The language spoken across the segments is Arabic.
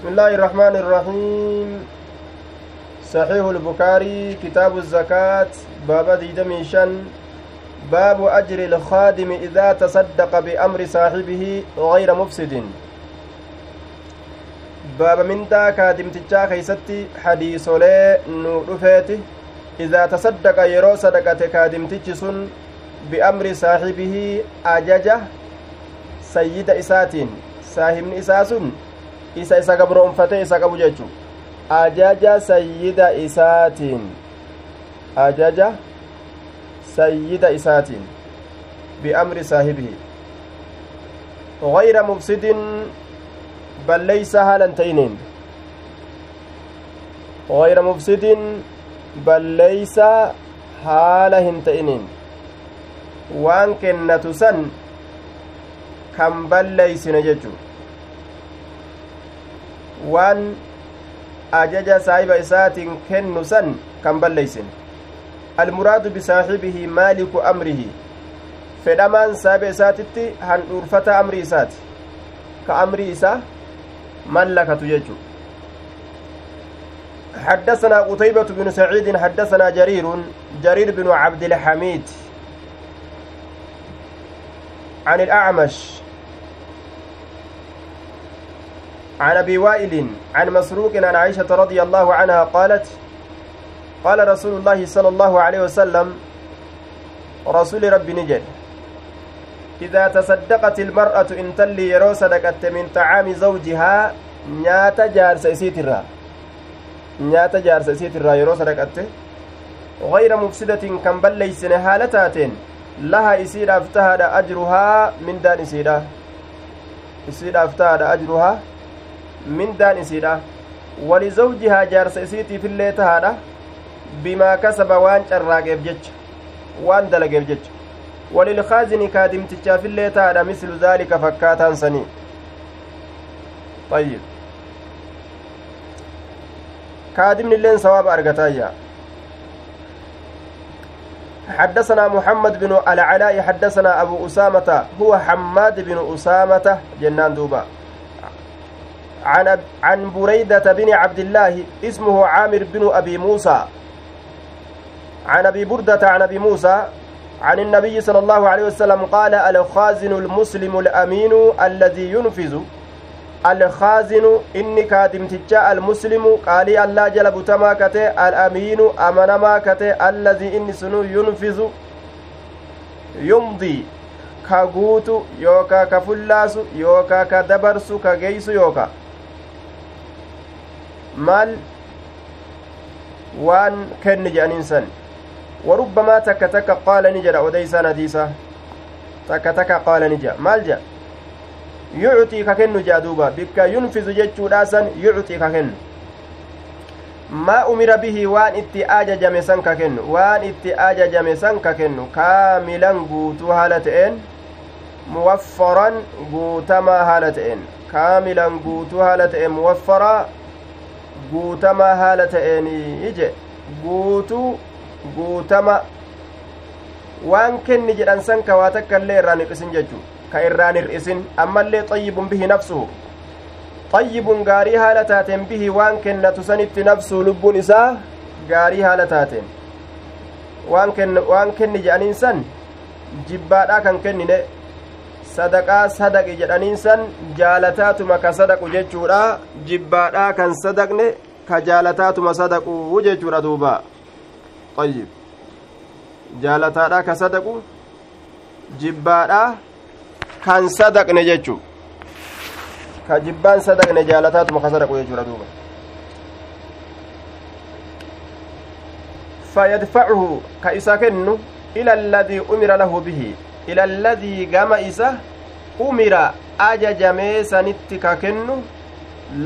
بسم الله الرحمن الرحيم. صحيح البخاري كتاب الزكاة باب ديدمي شن. باب أجر الخادم إذا تصدق بأمر صاحبه غير مفسد. باب من دا كادمتجا كيستي حديث لي نودفيتي إذا تصدق يرو صدقة كادمتج سن بأمر صاحبه أججه سيد إساتين isaa sun isa isa gabroonfatee isa qabu jechu ajaja sayyida isaatiin ajaja sayyida isaatiin biamri saahibihi غير مفسد بل ليس هالا تينين غير مفسد بل ليس haala hin ta'iniin waan kennatu san kan balleeysine jechu waan ajaja saahiba isaatiin kennu san kan balleeysin almuraadu bisaaxibihi maaliku amrihi fedhamaan saahiba isaatitti handhuurfata amri isaati ka amri isaa mallakatu jechu حدثنا قتيبة بن سعيد حدثنا جرير جرير بن عبد الحميد عن الأعمش عن أبي وائل عن مسروق عن عائشة رضي الله عنها قالت قال رسول الله صلى الله عليه وسلم رسول ربي نجد إذا تصدقت المرأة إن تلي يرو صدقت من طعام زوجها نيات جارس إسيترا نيات جارس إسيترا يرو صدقت. غير مفسدة كم بل ليسن هالتاتين لها إسير أفتهد أجرها من دان إسيرا إسير أفتهد أجرها mindaan isiidha walizawjihaa jaarsa isiitiif illee tahaadha bimaa kasaba waan carraaqeef jecha waan dalageef jecha walilkaazini kaadimtichaaf illee tahaadha mislu daalika fakkaataan sanii طيب كادم لين ثواب أرقتايا حدثنا محمد بن العلاء حدثنا أبو أسامة هو حماد بن أسامة جنان دوبا عن عن بريدة بن عبد الله اسمه عامر بن أبي موسى. عن أبي بردة عن أبي موسى عن النبي صلى الله عليه وسلم قال الخازن المسلم الأمين الذي ينفذ. الخازن إني كاتم تجاء المسلم قال الله جل بتما كتي الأمين أمنما كتي الذي إني سنو ينفذ. يمضي كغوت يوكا كفلاس يوكا كدبرس كجيس يوكا. Maal waan kenni jedhaniin san warubbamaa takka takka qaala ni jedha odeysaan hadiisa takka takka qaala ni jedha maal jedha yucxii ka kennu jedha duuba bikka yunfizu jechuudha san yucxii ka kennu maa umira bihi waan itti ajajame san ka kennu waan itti ajajame san ka kennu kaamilan guutuu haala ta'een muwaffaran guutamaa haala ta'een kaamilan guutuu haala ta'een muwaffaraa guutamaa haala ta'eenii ije guutuu guutama waan kenni jedhan san ka waa takka illee irraan hir'isin jechuu ka irraan hir'isin ammallee xayyibun bihi nafsuhu xayyibun gaarii haala taateen bihi waan kennatu sanitti nafsuu lubbuun isaa gaarii haala taateen waan kenni jedhaniin san jibbaadhaa kan kennine sadaqaa sadaqi jedhaniin san jaalataatuma ka sadaqu jechuudha jibbaadhaa kan sadaqne ka jaalataatuma sadaqu jechuudha duuba ayyib jaalataadhaa ka sadaqu jibbaadhaa kan sadaqne jechuu ka jibbaan sadaqne jaalataatuma ka sadaqu jechuudha duuba فيدفعه كإسا كنه إلى الذي أمر له به ila alladii gama isa umira ajajamee sanitti ka kennu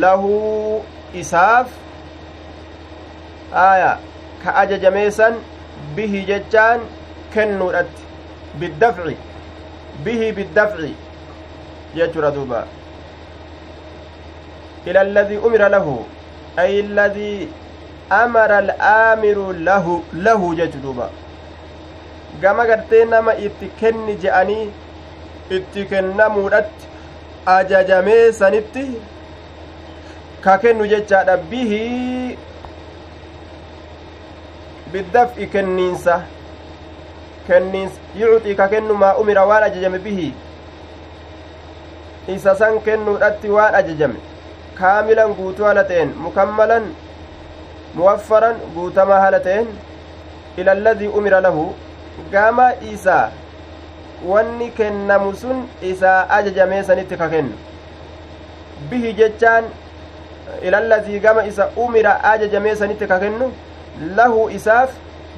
lahu isaaf aya ka ajajamee san bihi jechaan kennuudhatti biddafci bihi biddafci jechuudha duuba ila alladii umira lahu ay alladii amara alaamiru lahu lahu jechu duuba gama gartee nama itti kenni je'anii itti kennamuudhatti ajajamee sanitti ka kennu jechaadha bihi biddaf'i kenniinsa kenniinsa yucuxii ka kennu maa umira waan ajajame bihi isa san kennuudhatti waan ajajame kaamilan guutuu haala ta'en mukammalan muwaffaran guutamaa haala ta'en ila alladii umira lahu gama isaa wanni kennamu sun isaa ajajamee sanitti ka kennu bihi jechaan ilallazii gama isa umira ajajamee sanitti ka kennu lahu isaaf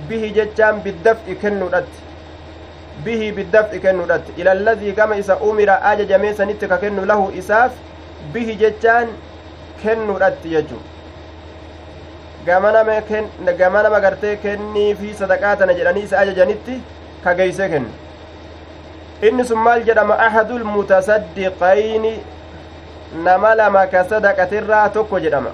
bihi jechaan biddaf'i kennuudhatti bihi biddaf'i kennuudhatti ilallazii gama isa umira ajajamee sanitti ka kennu lahu isaaf bihi jechaan kennuudhatti jechuu gama nama gartee kennii fi sadaqaa tana jedhanii isa ajajanitti kageeyse kennu inni sun maal jedhama ahadul mutasaddiqayni nama lama ka sadaqatirraa tokko jedhama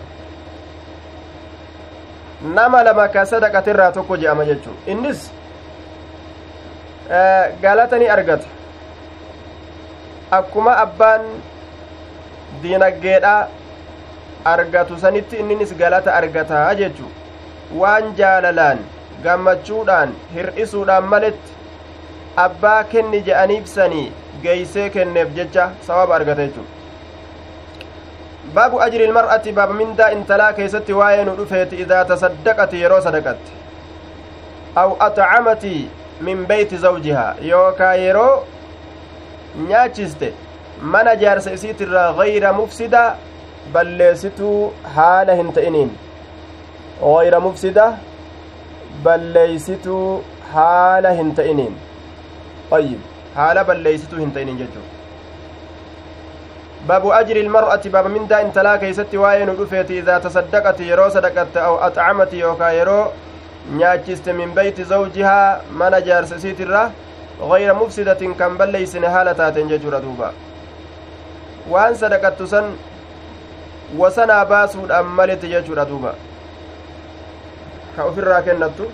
nama lama ka sadaqatirraa tokko jedhama jechuu innis galata ni argata akkuma abbaan diinaggeedha argatu sanitti inninis galata argataa jechuu waan jaalalaan gammachuudhaan hir'isuudhaan maletti abbaa kenni je'aniibsanii geeysee kenneef jecha sawaba argata jechuu baabu ajri ilmar'ati baaba mindaa intalaa keessatti waa'ee nu dhufeeti idaa tasaddaqati yeroo sadaqatte aw atcamati min beyti zawjihaa yookaa yeroo nyaachiste mana jaarsa isiitirraa gayra mufsida balleessituu haala hin ta'iniin gayra mufsida balleeysituu haala hin ta'iniin balleeysituu hin ta'iniin jechuu baabu ajri ilmar'ati baaba mindaa intalaa keeysatti waa'ee nu dhufeeti idaa tasaddaqati yeroo sadaqatte aw axcamati yookaa yeroo nyaachiste min beyti zawjihaa mana jaarsa isiitirra gayra mufsidatin kan balleeysine haala taaten jechuudha duuba waan sadaqattu san wasanaa baasuudhaan maleti jechuudha duuba ka ufirraa kennattu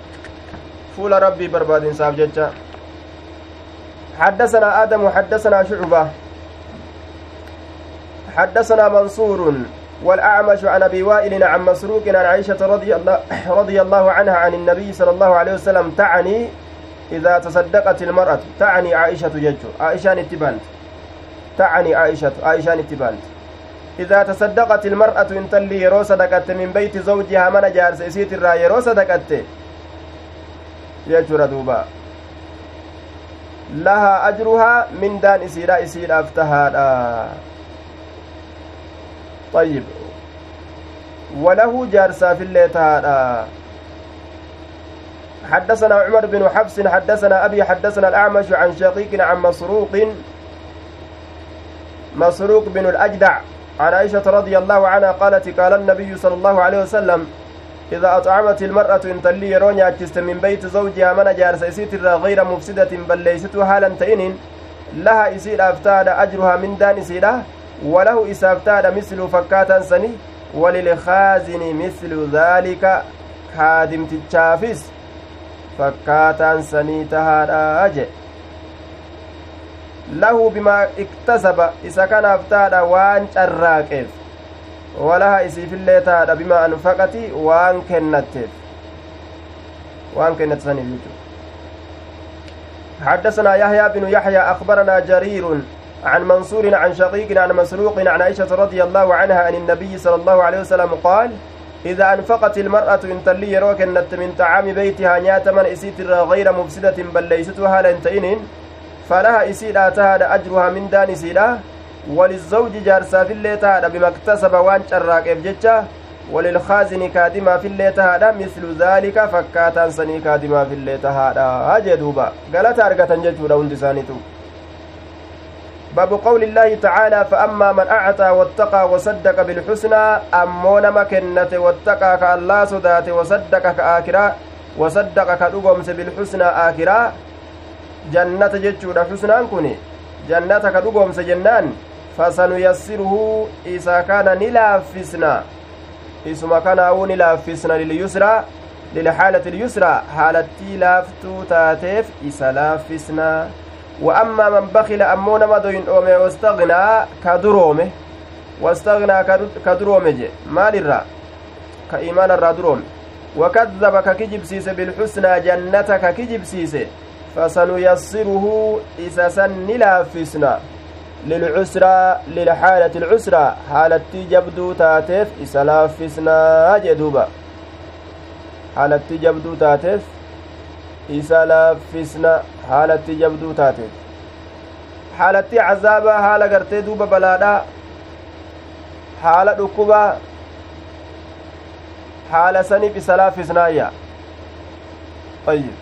fuula rabbii barbaadinsaaf jecha حدثنا آدم حدثنا شعبة. حدثنا منصور والأعمش عن أبي وائل عن مسروق عن عائشة رضي الله, رضي الله عنها عن النبي صلى الله عليه وسلم تعني إذا تصدقت المرأة تعني عائشة ججو عائشة اتبانت. تعني عائشة عائشة اتبانت. إذا تصدقت المرأة إن تلي يرو من بيت زوجها من جارس إسيت الرا يرو يجور دوبا. لها أجرها من دان إسيرا إسيرا أفتهادا. طيب. وله جارسا في الليل حدثنا عمر بن حفص حدثنا أبي حدثنا الأعمش عن شقيق عن مسروق. مسروق بن الأجدع. عن عائشة رضي الله عنها قالت قال النبي صلى الله عليه وسلم إذا أطعمت المرأة إن تلي يروني أجست من بيت زوجها من جارس إسيت غير مفسدة بل ليست حالا تئن لها إسير أفتاد أجرها من دان إسيرة وله إسافتاد مثل فكاتا سني. وللخازن مثل ذلك خادم تشافس فكاتا سني أجئ lahu bimaa iktasaba isa kanaaf taadha waan carraaqeef walaha isiifillee taadha bimaa anfaqati waan kennatteef. Waan kennate saniif jechuudha. حدثنا يحيى بن يحيى أخبرنا جرير عن منصور عن شقيق عن مسروق عن عائشة رضي الله عنها عن النبي صلى الله عليه وسلم قال إذا أنفقت المرأة إن تلي يروك من طعام بيتها نيات من إسيت غير مفسدة بل ليستها لنتئن falaha isiidha tahaadha ajruhaa mindaan isiidha walizawji jaarsaafillee tahaadha bimaktasaba waan carraaqeef jecha walilkaazini kaadimaafillee tahaadha mislu dhaalika fakkaataan sanii kaadimaafillee tahaadha jee duuba galata argatan jechuudha hundi isaaniitu باب قول الله تعالى فأما من أعطى واتقى وصدق بالحسنى أمون مكنة واتقى كالله صدات وصدق كآكرا وصدق كدقمس بالحسنى jannata jechuudha xusnaan kun jannata ka dhugoomse jennaan fasanuyassiruhu isa kana ni laaffisna isuma kanaa'uu ni laaffisna lilyusraa lilxaalati ilyusraa haalattii laaftuu taateef isa laaffisna wa ammaa man bakila ammoo nama doyin dhoome wastagnaa ka duroome واستغنى كدروم جي مال الرا كإيمان الرا دروم وكذب ككجب سيس بالحسنى جنة ككجب سيس فسنيسره إساسا نلافسنا للعسرى للحالة العسرى حالة جبدو تاتف إسلافسنا جدوبا. حالة جبدو تاتف إسلافسنا حالة جبدو تاتف حالة عذابا حالة قرتي دوبا بلادا. حالة ركوبا حالة سنب إسلافسنايا طيب.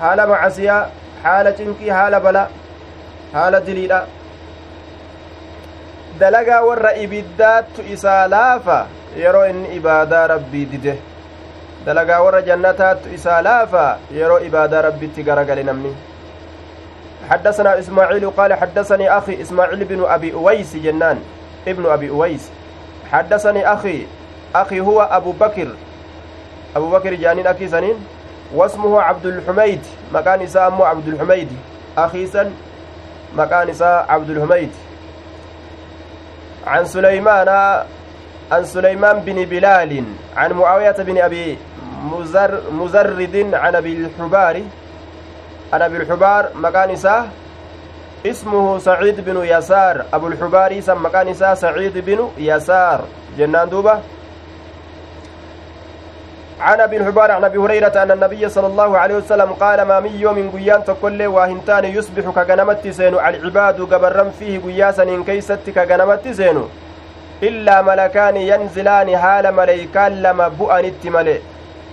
حالة معسية حالة جنكي حالة بلا. Haala diliidha dalagaa warra ibiddaattu isaa laafa yeroo inni ibaadaa rabbii dide dalagaa warra jannataattu isaa laafa yeroo ibaadaa rabbitti garagale namni حدثنا إسماعيل قال حدثني أخي إسماعيل بن أبي أويس جنان ابن أبي أويس حدثني أخي أخي هو أبو بكر أبو بكر جانين أكي سنين واسمه عبد الحميد مكان إسامه عبد الحميد أخي سن maqaan isaa cabdulhumayd عن سليمان عن سليمان بن بلال عن معاوية بن أبي مزر مزرد عن أبي الحبار. عن أبي الحبار مكان إساه اسمه سعيد بن يسار. أبو الحبار اسم مكان إساه سعيد بن يسار. جنان دوبة. عن أبي الحبار عن أبي هريرة أن النبي صلى الله عليه وسلم قال ما من يوم قيان تقول واهنتان يصبح كغنمت سينو العباد قبرم فيه قياسا كيست كغنمت سينو إلا ملكان ينزلان حال ملائكان لما بؤنت ملئ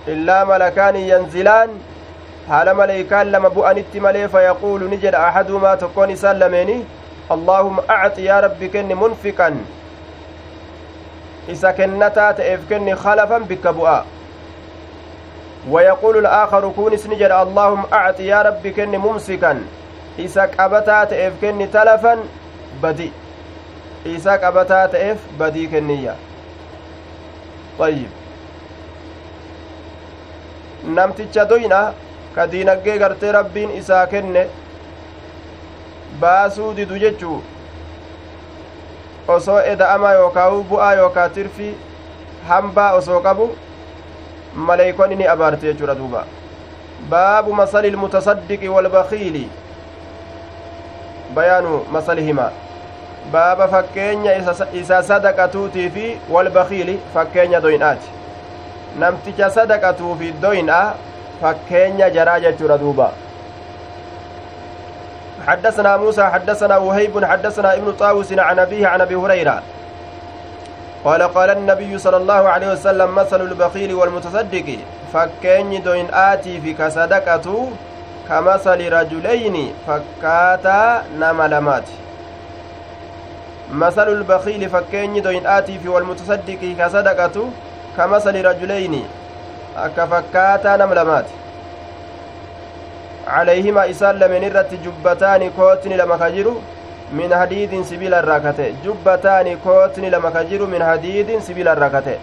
إلا ملكان ينزلان حال ملائكان لما بؤنت ملئ فيقول نجد أحدهما تكون سلميني اللهم أعط يا رب كن منفقا. إذا كنتا تأف كن خلفا بك بؤا. ويقول الآخر كونس نجد اللهم أعط يا رب كن ممسكا إسا قبتا تأف كن تلفا بدي إسا قبتا تأف بدي كنية طيب doyna ka diinaggee gartee rabbiin isaa kenne baasuu didu jechuu osoo eda'ama yookaa bu'aa yookaa tirfii hambaa osoo qabu maleeykonni ni abaarte jechuudha duuba baabu masali ilmutasaddiqi walbakiili bayaanu masalihimaa baaba fakkeenya isa sadaqatuutii fi walbakiili fakkeenya doynaati namticha sadaqatuu fi doynaa fakkeenya jaraa jechuudha duuba حدثنا موسى حدثنا وهيب حدثنا ابن طاووس عن أبيه عن أبي هريرة قال قال النبي صلى الله عليه وسلم مثل البخيل والمتصدق. فكين دوين آتي في كصدقة كمثل رجلين فكاتا نملمات مثل البخيل فكين دوين آتي في والمتصدق كصدقة كمثل رجلين أكفكاتا نملمات عليهما إسال لمن الرت جبتان كوتن لما كجروا min hadiidin sibiila irraa kate jubbataani kootni lama ka jiru min hadiidin sibiila irraa kate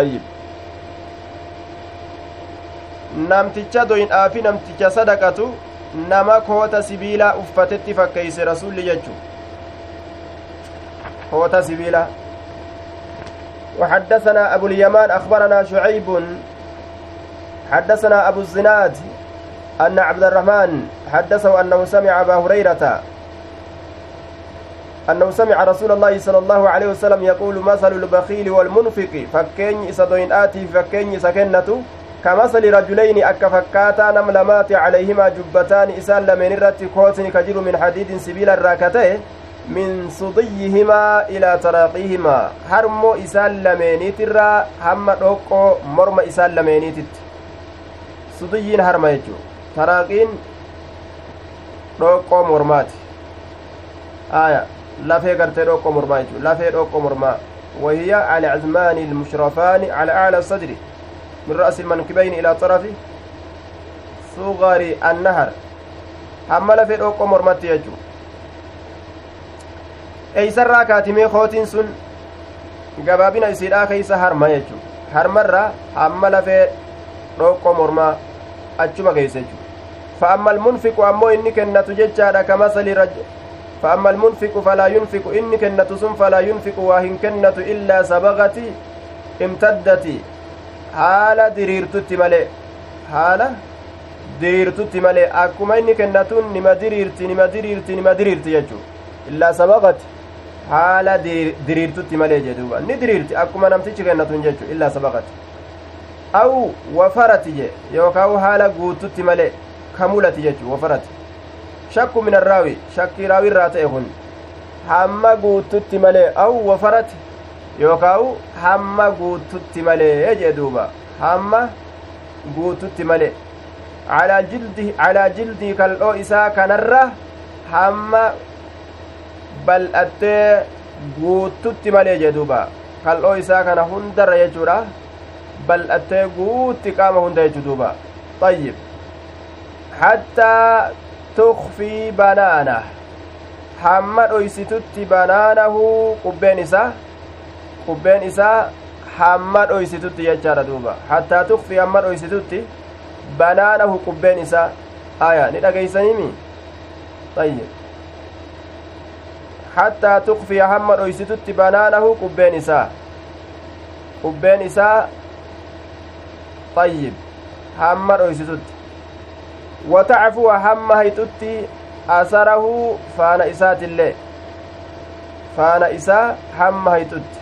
ayyib namticha doyin'aafi namticha sadaqatu nama koota sibiilaa uffatetti fakkeeyse rasulli jechu koota sibiila وحدثنا أبو اليمان أخبرنا شعيب حدثنا أبو الزناد أن عبد الرحمن حدثه أنه سمع أبا هريرة أنه سمع رسول الله صلى الله عليه وسلم يقول مثل البخيل والمنفق فكين إسدوين آتي فكين سكنة كمثل رجلين أكا فكاتا نملمات عليهما جبتان إسان لمن الرت كوتن كجر من حديد سبيل الراكتين من صديهما إلى تراقيهما. هرمو إسان لمنيت الرا هم دوكو مرم إسان لمنيت صديين هرما يجو. taraaqiin dhoqqoo mormaati aya lafee gartee dhoqqoo mormaa jechuudha lafee dhoqqoo mormaa على عزمان المشرفان على أعلى الصدر من رأس المنكبين إلى طرف صغر النهر حمل في الأوقو مرمت يجو eeysarraa kaatimee kootiin sun gabaabina isiidhaa keeysa harma jechu harmarra hamma lafee dhoqqoo mormaa achuma keeysa jechu فأما المنفق أمو إني كنت ججارة كمثل رجل فأما المنفق فلا ينفق إن كنة سن فلا ينفق واهن كنة إلا سبغت امتدت haala diriirtutti malee haala diriirtutti malee akkuma inni kennatuun nima diriirti nima diriirti nima diriirti jechuu illaa sabaqati haala diriirtutti malee jedhuuba ni diriirti akkuma namtichi kennatuun jechuu illaa sabaqati aw wafarati je yookaan haala guututti malee kamulati jechuu wafarati shakku min arraawi shakkii raawi irraa ta'e kun hamma guututti malee aw wafarati yookaan hamma guututti malee jee duuba hamma guututti malee calaa jildii kal'oo isaa kanarra hamma bal'attee guututti malee jee duuba kal'oo isaa kana hundarra jechuudha bal'attee guutti qaama hunda jechuu duuba طيب hattaa tukfii banaana hamma dhoysitutti banaanahu qubbeen isa qubbeen isaa hamma dhoysitutti jechaadha duuba. Hattaa tukfii hamma dhoysitutti banaanahu qubbeen Isa aya. Ni dhageeysanimi ayyib hattaa tukfiya hamma dhoysitutti banaanahu qubbeen Isa, qubbeen isaa ayyib hamma dhoysitutti watacfuwa hamma hayxutti asarahu faana isaatillee faana isaa hamma hayxutti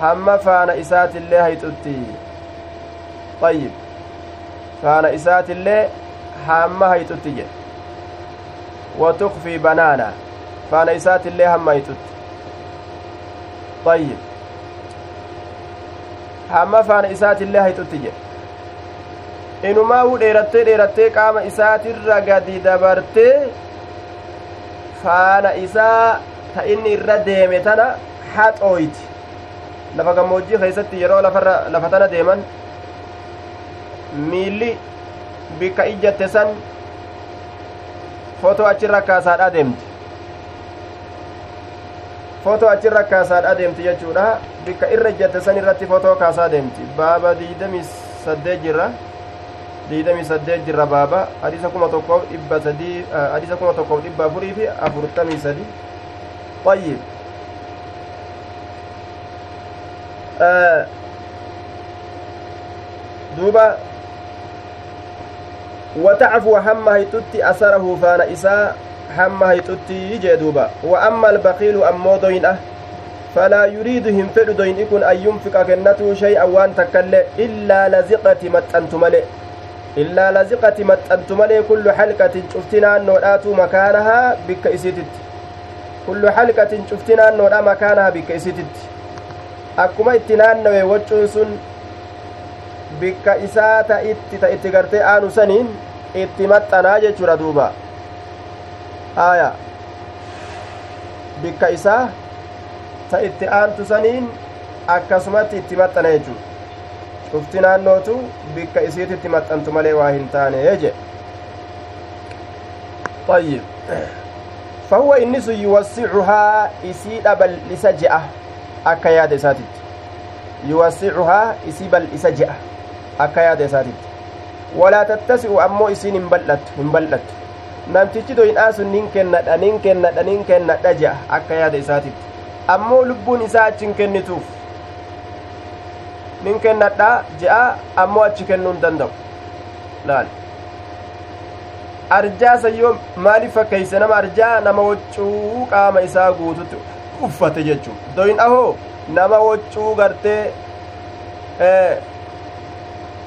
hamma faana isaatillee hayxutti ayyib faana isaatillee hamma hayxutti jedhe watukfii banaana faana isaatillee hamma hayxutti ayyib hamma faana isaatillee hayxutti jedhe inumaa'uu dheerattee dheerattee qaama isaatirra gadi dabartee faana isaa ta inni irra deeme tana haxooyti lafa gammoojjii keessatti yeroo lafa tana deeman miilli bikka ijjatte san fotoo achirra kaasaadha deemti. Fotoo achirra kaasaadha deemti jechuudha. Bikka irra ijjatte san irratti fotoo kaasaa deemti. Baaba diidamii saddeet jirra diidamii saddeet jirra baaba hadisa kuma tokkoof dhibba sadii hadisa kuma tokkoof dhibba afurii fi afurtamii sadi طيب duuba watacfu hamma hayxutti asarahu faana isaa hamma hayxutti jee duuba wa amma albaqiilu ammoo doyin'a falaa yuriidu hin fedhu doyin'i kun an yunfiqa kennatuu shay'an waan takkaillee illaa laziqati maxxantu male halqatin cufti naannoodhaatu makaanahaa bikka isiititti kullu halqatin cufti naannoodha makaanahaa bikka isiititti akkuma itti naannawe waccuun sun bikka isaa ta itti ta itti gartee aanu saniin itti maxxanaa jechuudha duuba aya bikka isaa ta itti aantu saniin akkasumatti itti maxxana jechuudha cufti naannootu bikka isiititti maxxantu malee waa hin taane jedhe طيب فهو إنس يوسعها بل yaada isaatitti yuwasicuhaa isii bal'isa je'a akka yaada isaatitti walaa tattasi'u ammoo isiin hin bal'attu hin bal'attu namtichi doyin'aa sun nin kennadha nin kennadha nin kennadha je'a akka yaada isaatitti ammoo lubbuun isaa achi hin kennituuf nin kennadha je'a ammoo achi kennuu hin danda'u laal arjaa sayyoo maaliif fakkeeyse nama arjaa nama waccuu qaama isaa guututti uffate jechuun doyin ahoo nama waccuu gartee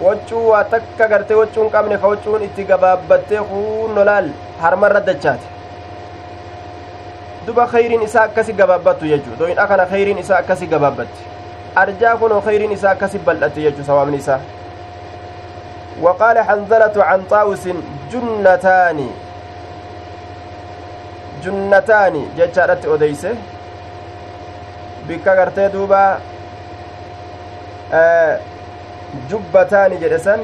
waccuu waa takka gartee waccuu hin qabne ka waccuun itti gabaabbattee hunno laal harmarra dachaate duba khayriin isaa akkasi gabaabbattu jechuu doyin akana khayriin isaa akkasi gabaabbatti arjaa kunoo khayriin isaa akkasi bal'atte jechuu sawaabni isaa وقال حنظلة عن طاوس جنتان جنتان جتشارت أوديسه bikka gartee duuba jubbataani jedhe san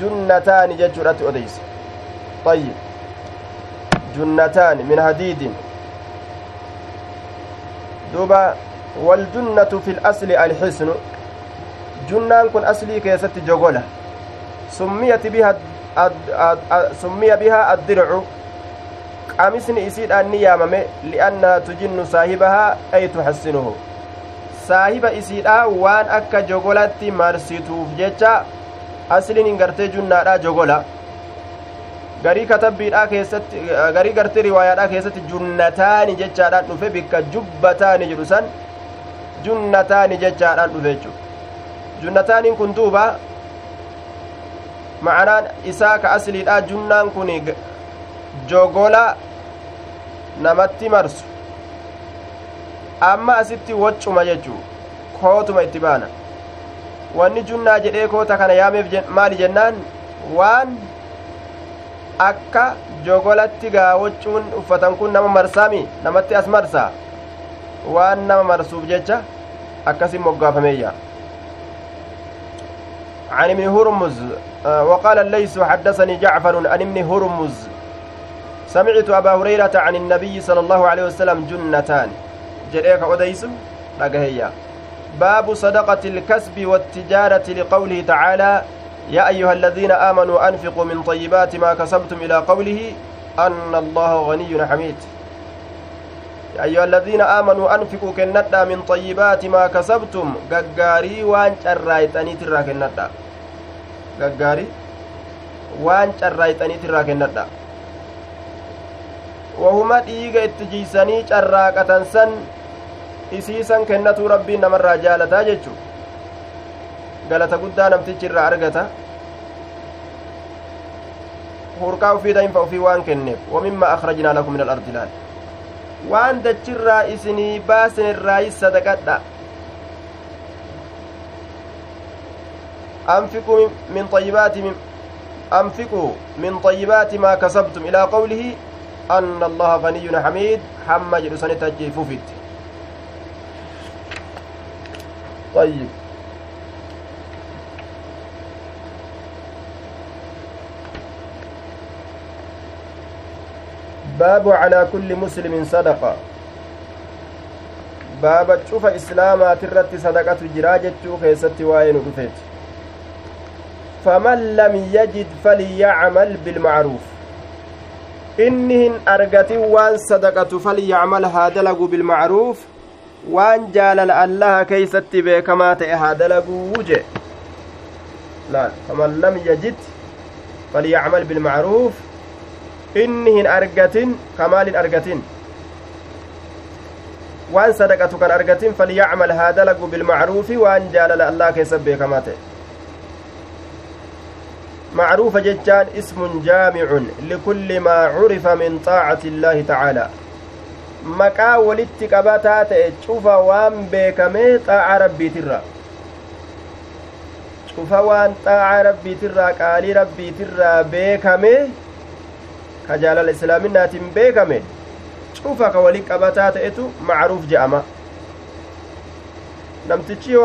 junnataani jechuudhatti odeyse ayyib junnataani min hadiidin waljunnatu fi lasli alxisnu junnaan kun aslii keessatti jogola summiyati biha summiya bihaa addircu qamisni isiidhaan ni yaamame li'annaha tujinnu saahibahaa ay tuxassinuhu saahiba isiidhaa waan akka jogolatti marsituuf jecha asliin hin gartee junnaadha jogola garii katabbiidhaa keessatti garii gartee riwaayaadhaa keessatti junnataani jechaadhaan dhufe bikka jubbataani jedhu san junnataani jechaadhaan dhufe jechu junnataaniin kun duuba ma'anaan isaa ka asliidha junnaan kun jogola namatti marsu amma asitti waccuma jechuu kootuma itti baana wanni junnaa jedhee koota kana yaameef maali jennaan waan akka jogolatti gaa waccuun uffatan kun nama marsaami namatti as marsaa waan nama marsuuf jecha akkasin moggaafameeyya عن ابن هرمز وقال الليث حدثني جعفر عن ابن هرمز. سمعت أبا هريرة عن النبي صلى الله عليه وسلم جنتان. جريك أديس رقهيا باب صدقة الكسب والتجارة لقوله تعالى يا أيها الذين آمنوا أنفقوا من طيبات ما كسبتم إلى قوله أن الله غني حميد. أيها الذين آمنوا أنفقوا كندا من طيبات ما كسبتم غغاري وان شرايتني ترى كندا غغاري وان شرايتني ترى wahuma dhiiga itti jiisanii carraaqatan san isiisan kennatuu rabbiin namarraa jaalataa jechu galata guddaa namtichi irraa argata hurqaa ufii daynfa ufii waan kenneef wamimma akrajnaa lakum min alardi laal waan dachirraa isinii baasen irraayis sadaqadha. أنفقوا من طيبات من أنفقوا من طيبات ما كسبتم إلى قوله أن الله غني حميد حمى جلسان تجيفوفت طيب باب على كل مسلم صدقة باب شوف إسلاما ترت صدقة جراجة خيست وين رفت فمن لم يجد فليعمل بالمعروف hin argatin waan sadaqatu falyacmal haa dalagu bilmacruuf waan jaalala allaha keeysatti beekamaa ta'e haa dalaguu je laal faman lam yajid falyacmal bilmacruuf inni hin argatin kamaal hin argatin waan sadaqatu kan argatin falyacmal haa dalagu bilmacruufi waan jaalala allaha keessa beekamaa ta'e معروف جتان اسم جامع لكل ما عرف من طاعة الله تعالى maqaa walitti qabataa ta'e cufa waan beekamee xaaca rabbiitirra cufa waan xaaca rabbiitirraa qaalii rabbiitirraa beekamee ka jaalala islaaminaatiin beekame cufa ka walitti qabataa ta'etu macruuf je'ama namtichi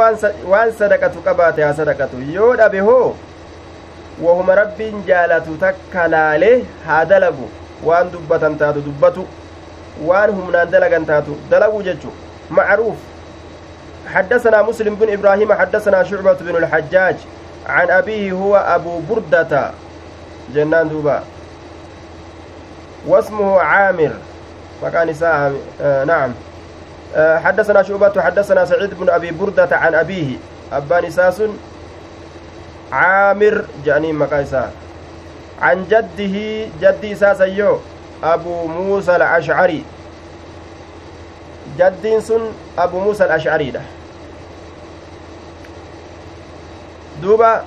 waan sadaqatu qabaate haa sadaqatu yoo dhabe hoo wahuma rabbiin jaalatu takka laalee haa dalagu waan dubbatan taatu dubbatu waan humnaan dalagan taatu dalagu jechu macruuf حدثنا مسلم بن إبراهيم حدثنا شعبة بن الحجاج عن أبيه هو أبو بردة جنان دوبا واسمه عامر. فكان ساهم آه نعم. آه حدثنا شعبة حدثنا سعيد بن أبي بردة عن أبيه. أبان ساس عامر جانين مقايسا عن جده جدي ساسيو أبو موسى الأشعري. جدين سن أبو موسى الأشعري ده. دوبا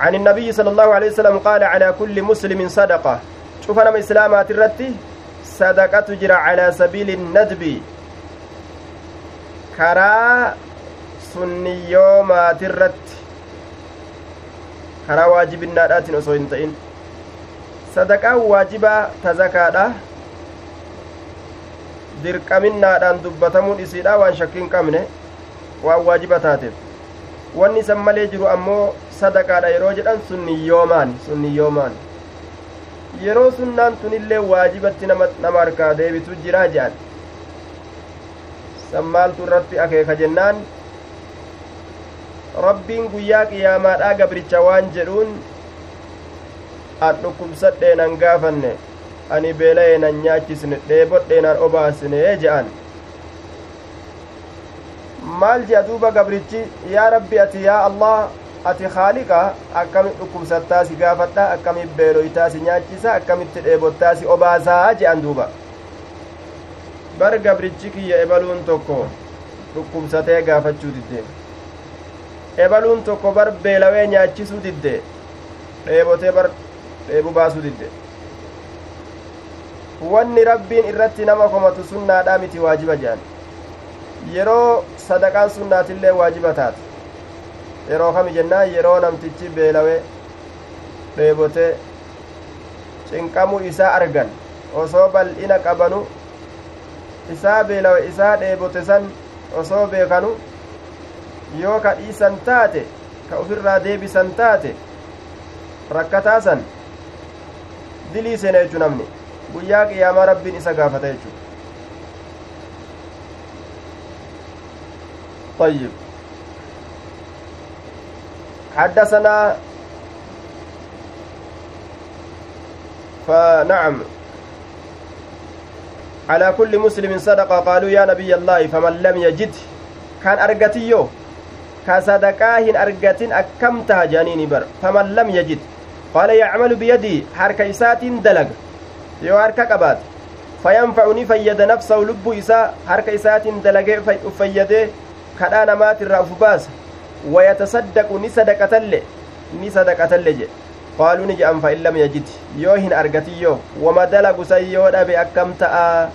عن النبي صلى الله عليه وسلم قال على كل مسلم صدقة شوف أنا إسلامات الرتي صدقة تجرى على سبيل الندب كرا سنيومات الرتي karaa waajibinnaadhaatiin osoo hin ta'in sadaqaan waajibaa tazakaadha dirqaminnaadhaan dubbatamuun isiidha waan shakkii hin qabne waan waajiba taateef wanni isan malee jiru ammoo sadaqaadha yeroo jedhan sunniyyoomaan sunniyyoomaan yeroo sunnaan tunillee waajibatti nama harkaa deebitu jiraa jedhan san maaltu irratti akeeka jennaan rabbiin guyyaa qiyaamaadhaa gabricha waan jedhuun an dhukkubsadheen an gaafanne ani beela'ee nan nyaachisne dheebodhee nan obaasne je'an maal je'a duuba gabrichi yaa rabbi ati yaa allah ati haaliqa akkamit dhukkubsattaa si gaafadha akkamit beeloytaa si nyaachisa akkamitti dheebottaa si obaasaa je'an duuba. Bar gabrichi kiyya ebaluun tokko dhukkubsatee gaafachuu didde. Ebaluun tokko bar beelawee nyaachisuu didde. Dheebotee bar dheebu baasuu didde. Wanni rabbiin irratti nama komatu sunnaadhaa miti waajiba jedhan yeroo sadaqaan sunnaatillee waajiba taate yeroo kami jennaan yeroo namtichi beelawee dheebotee cinqamuu isaa argan osoo bal'ina qabanu isaa beelawe isaa dheebote san osoo beekanu yoo ka dhiisan taate ka ufirraa deebisan taate rakkataa san dilii seena jechu namni guyyaa qiyaamaa rabbiin isa gaafata jechu طيب حدثنا فنعم على كل مسلم صدقة قالوا يا نبي الله فمن لم يجد كان أرقتيو كصدقاه أرقت أكمتها جانيني بر فمن لم يجد قال يعمل بيدي حركة إسات دلق يو حركة قبات فينفعني فيد نفسه لب إساء حركة إسات دلق فيده كدان مات الرأفباس ويتصدق اللي نصدقة اللي qaaluu ni jedhan fa in lam yajid yoo hin argatiyyo wama dalagu san yoo dhabe akkam ta'a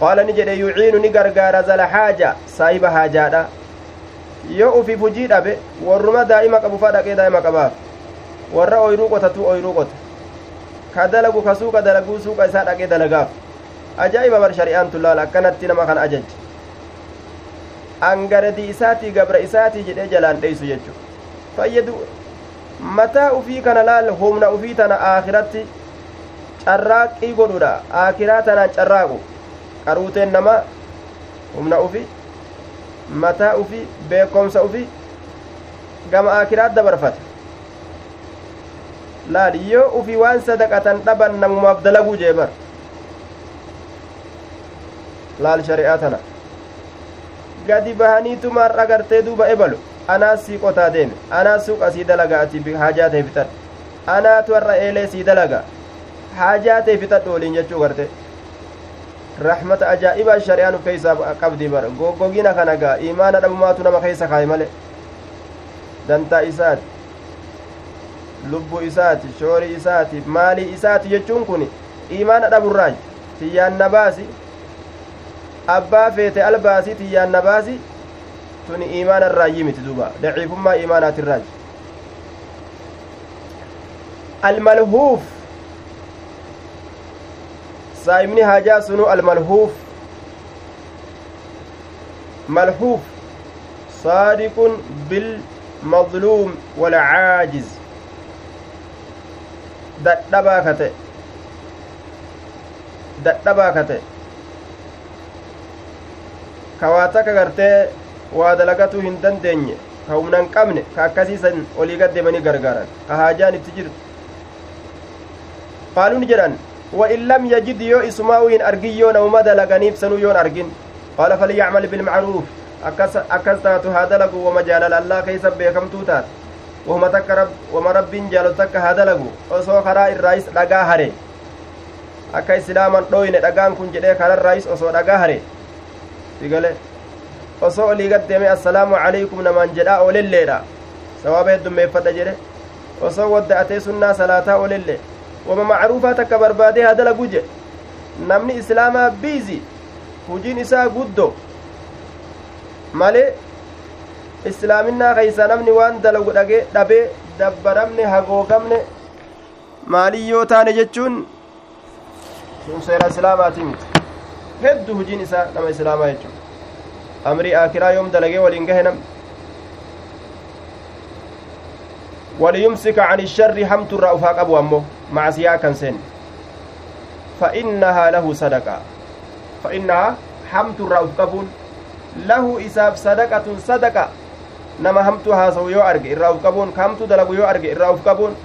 qaala ni jedhe yuciinu ni gargaara zala haaja saahiba haajaadha yoo ufiif hujii dhabe warruma daa'ima qabu fa dhaqee daa'ima qabaaf warra oyruu qotatu oyruu qota ka dalagu ka suuqa dalaguu suuqa isaa dhaqee dalagaaf ajaa'iba bar shari'aan tullaal akkanatti nama kan ajajje angaradii isaatii gabra isaatii jedhee jalaan dheeysu jechu fayyadu mataa ufii kana laal humna ufii tana aakiratti carraaqii godhudha aakiraa tanaan carraaqu qaruuteen nama humna ufi mataa ufi beekomsa ufi gama aakiraat dabarfata laal yoo ufi waan sadaqatan dhaban namumaaf dalaguu jee bar laal shari'aa tana gadi bahaniitumaan agartee duuba ebalu anaa sii qotaa deeme anaa suuqa sii dalaga ati haajaa ta'e fixadhu anaatu warra eelee sii dalaga haajaa ta'e fixadhu waliin jechuu garte rahmata ajaa'ibaa shari'aan uf keeysaa qabdi bara goggogina kana gaa imaana dhabumaatu nama keessa kaaye male dantaa isaati lubbuu isaati shoorii isaati maalii isaati jechuun kun imaana dhaburraay tiyyaan na baasi abbaa feete albaasii tiyyaan na baasi tuni imaana irraayyii miti duuba daciifummaa imaanaati irraaji almalhuuf saa'imni haajaa sunu almalhuuf malhuuf saadiqun bilmadluum walcaajiz dadhabaa ka ta'e dadhabaa ka ta'e ka waa takka gartee waa dalagatuu hin dandeenye ka humna hin qabne ka akkasiisan olii gaddeemanii gargaaran ka haajaan itti jirtu qaaluun jedhan لم يجد يو إسماء إن أرجيو نوما دلغنيف سنو يون أرجن قال فليعمل بالمعروف أكس أكس تاتو هذا لغو وما جال الله كيس بيكم توتات وهم تك رب وما رب جال تك هذا لغو أسو خرا الرئيس لغا هري akka islaaman dhoyne dhagaan kun jedhee karan raayis osoo dhagaa hare sigale osoo olii gaddeeme assalaamu calaykum namaan jedhaa olelleedha sawaaba heddummeeffadha jedhe osoo wadda'atee sunnaa salaataa olelle wama macruufaa takka barbaadee haa dalagu jedhe namni islaamaa biizi hujiin isaa guddo malee islaaminaa keeysa namni waan dalagu dhagee dhabee dabbaramne hagoogamne maaliyyoo taane jechuun sun seera islaamaatii miti heddu hujiin isaa nama islaamaa jechuudha amrii aakiraa yoom dalagee waliin gahe nam وليمسك عن الشر حمت الرأفا قبو أمه مع سياء كان سن فإنها له صدقة فإنها حمت قبون له إساب صدقة صدقة نما حمت هاسو يو أرق الرأف قبون كمت دلقو الرأف قبون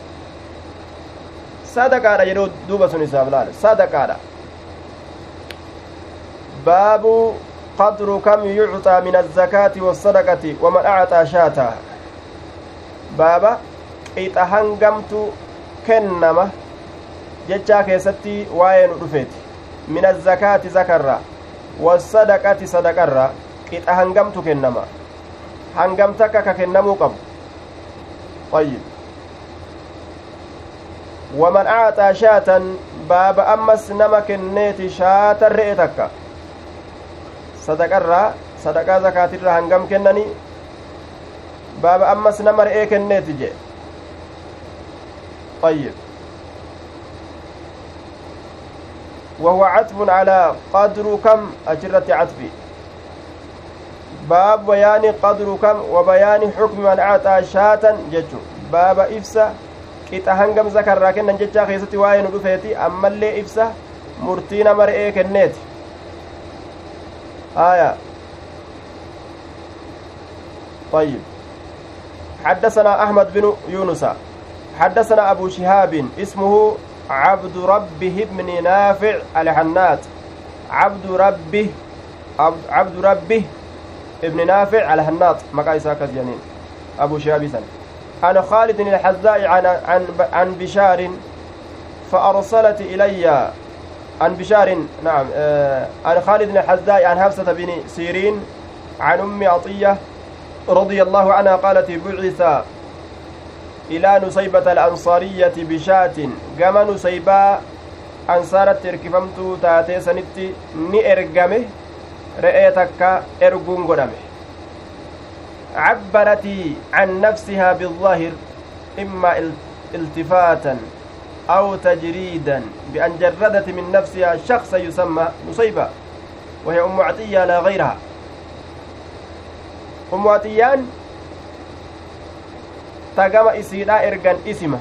sadaqaadha jedhu duuba sun isaaf laale sadaqaadha. Azakaati wasadaqati waman acxaa shaataa baaba qixa hangamtu kennama jechaa keessatti waa'ee nu dhufeeti min azakaati zakarra wasadaqati sadaqarra qixa hangamtu kennama hangam takka ka kennamuu qabu ayyib waman aaxaa shaatan baaba ammas nama kenneeti shaatan re'e takka sadaqarraa sadaqaa zakaatirraa hangam kennanii baaba ammas nama re'ee kenneeti jee ayyib وهو عطف على قدر كم أجرة عطفي باب بيان قدر كم وبيان حكم من أعطى شاة جتشو باب إفسا hangam zakarraa kennan jechaa keessatti waa'ee nu dhufeeti ammallee ibsa murtii nama re'ee kenneeti aya طيب. حدثنا أحمد بن يونس. حدثنا أبو شهاب. اسمه عبد ربه بن نافع الحنات عبد ربه عبد ربه ابن نافع الحناط. مقايسا كزيانين أبو شهاب عن خالد الحذاء عن عن عن بشار فأرسلت إلي عن بشار نعم آه عن خالد الحذاء عن حفصة بن سيرين عن أم عطية رضي الله عنها قالت بعث إلى نصيبة الأنصارية بشاة كما نصيبة أنصارت تركفمت تاتي سنتي ني رئيتك إرقون قدمه. عبرت عن نفسها بالظاهر إما التفاتا. أو تجريدا بأن جردت من نفسها شخصا يسمى نصيبة وهي أم عطية لا غيرها أم عطيان tagama isiidha ergan isima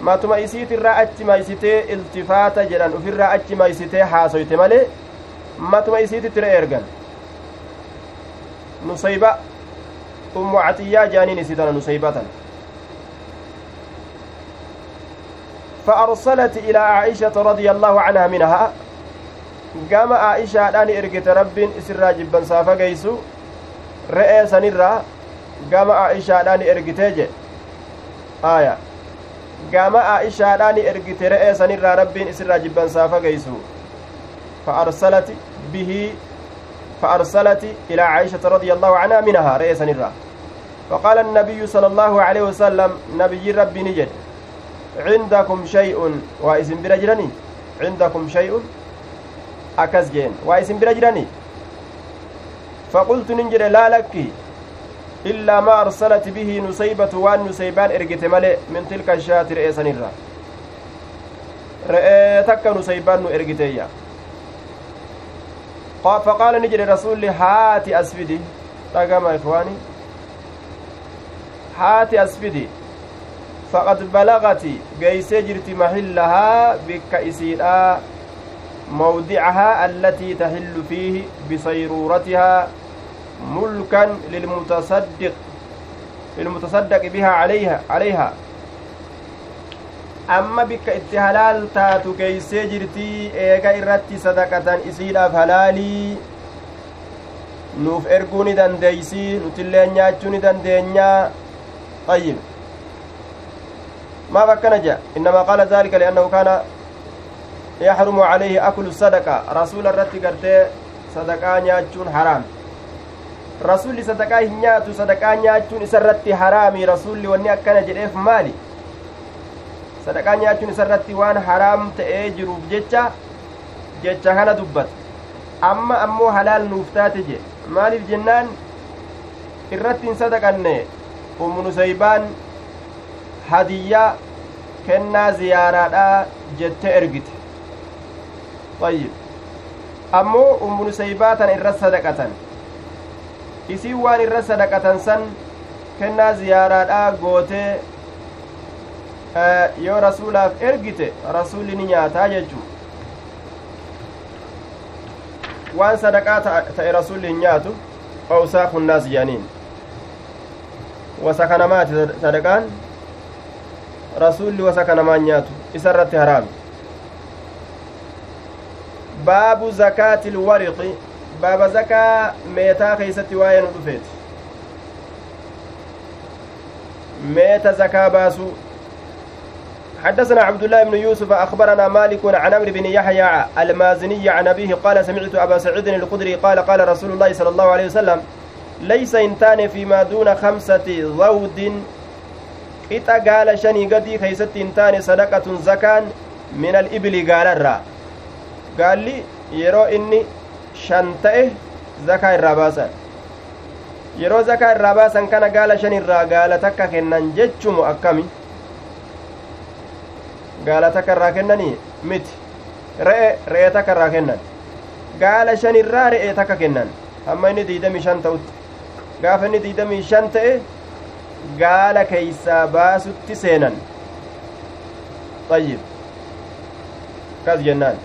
matuma isiitirraa achi maysitee iltifaata jedhan ufirraa achi maysitee haasoyte malee matuma isiitittira ergan nusayba ummu catiyyaa jaaniin isitana nusaybatan فأرسلت إلى عائشة رضي الله عنها منها. قام عائشة أن إرقت رب إسرى جبا سافا قيسو. رئيسا نرى gama aa'ishaadhaan ergitee jedhe aaya gama aa'ishaadhaan ergite re'ee sanirraa rabbiin isirraa jibbansaa fageysu فأرسلت به. فأرسلت إلى عائشة رضي الله عنها منها. رئيسا الرا فقال النبي صلى الله عليه وسلم نبي ربي نجد. عندكم شيء واسم برجرني عندكم شيء أكز جين واسم برجرني فقلت ننجر لا لك bihi nusaybatu waan nusaybaan ergite male min tilka shaati re'ee sanirra re'ee takka nusaybaan nu ergiteeyya faqaala ni jedhe rasulli haati asfidi dhagama ikwaani haati asfidi faqad balagati geeysee jirti mahillahaa bikka isiidha mawdicahaa allatii tahillu fiihi bisayruuratihaa ملكا للمتصدق للمتصدق بها عليها عليها amma bikka itti halaal taatu keeysee jirtii eega irratti sadaqatan isiidhaaf halaalii nuuf erguu ni dandeeysii nutillee nyaachuu ni dandeenyaa ayyib akkana jedha innamaa qaala daalika liannahu kaana yaxrumu calayhi aklu sadaqa rasuula irratti gartee sadaqaa nyaachuun haraam rasuulli sadaqaa hin nyaatu sadaqaa nyaachuun isarratti haraami rasuulli wanni akkana jedheef maali sadaqaa nyaachuun isarratti waan haraam ta'ee jiruuf jecha jecha kana dubbata amma ammoo halaal nuuf taate je maaliif jennaan irratti hin sadaqanne umnusaybaan hadiyyaa kennaa ziyaaraadhaa jette ergite ayyib ammoo umnusaybaa tana irra sadaqatan isiin waan irra sadaqatan san kennaa ziyaaraadhaa gootee yoo rasuulaaf ergite rasuulli ni nyaataa jechuu waan sadaqaa ta'e rasuulli hin nyaatu awsaa kunnaas jedhaniin wasa kanamaati sadaqaan rasuulli wasa kanamaan nyaatu isa irratti haraami. Baabu zakaati ilwariqi baaba zakaa meetaa keeysatti waa'ee nu dhufeeti. Meeta zakaa baasuu حدثنا عبد الله بن يوسف أخبرنا مالك عن عمرو بن يحيى المازني عن أبيه قال سمعت أبا سعيد الخدري قال قال رسول الله صلى الله عليه وسلم ليس إنتان فيما دون خمسة ضود qixa gaala shanii gadii keeysatti hin taane sadaqatun zakaan min alibili gaalarraa gaalli yeroo inni shan ta'e zakaa irraa baasan yeroo zakaa irraa baasan kana gaala shan irraa gaala takka kennan jechumu akkami gaala takka irraa kennanii miti re'e re'ee takka irraa kennan gaala shan irraa re'ee takka kennan hamma inni diidamii shan ta'utti gaafa inni diidamii shan ta'e gaala keeysaa baasutti seenan ayyib kas jennaan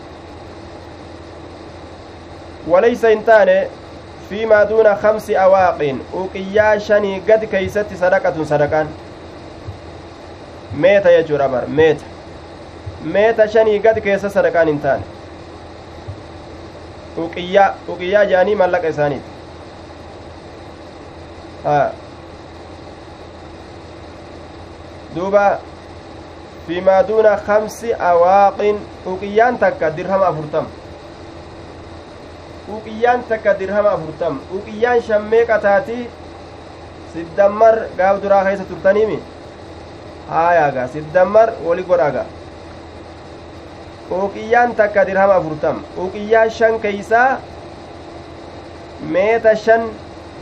walaysa hin taane fiimaa duuna kamsi awaaqiin uqiyyaa shanii gad keeysatti sadaqatun sadaqaan meeta jechuudha bar meeta meeta shanii gad keessa sadaqaan hin taane uqiyyaa uqiyyaa jaanii mallaqa isaaniiti duuba fiimaa duuna kamsi awaaqin uqiyyaan takka dirhama afurtam uqiyyaan takka dirhama afurtam uqiyyaan shammee qataatii siddammar gaaf duraa keessa turtaniimi haayaaga siddammar wali godhaga uqiyyaan takka dirhama afurtam uqiyyaa shan keeysaa meeta shan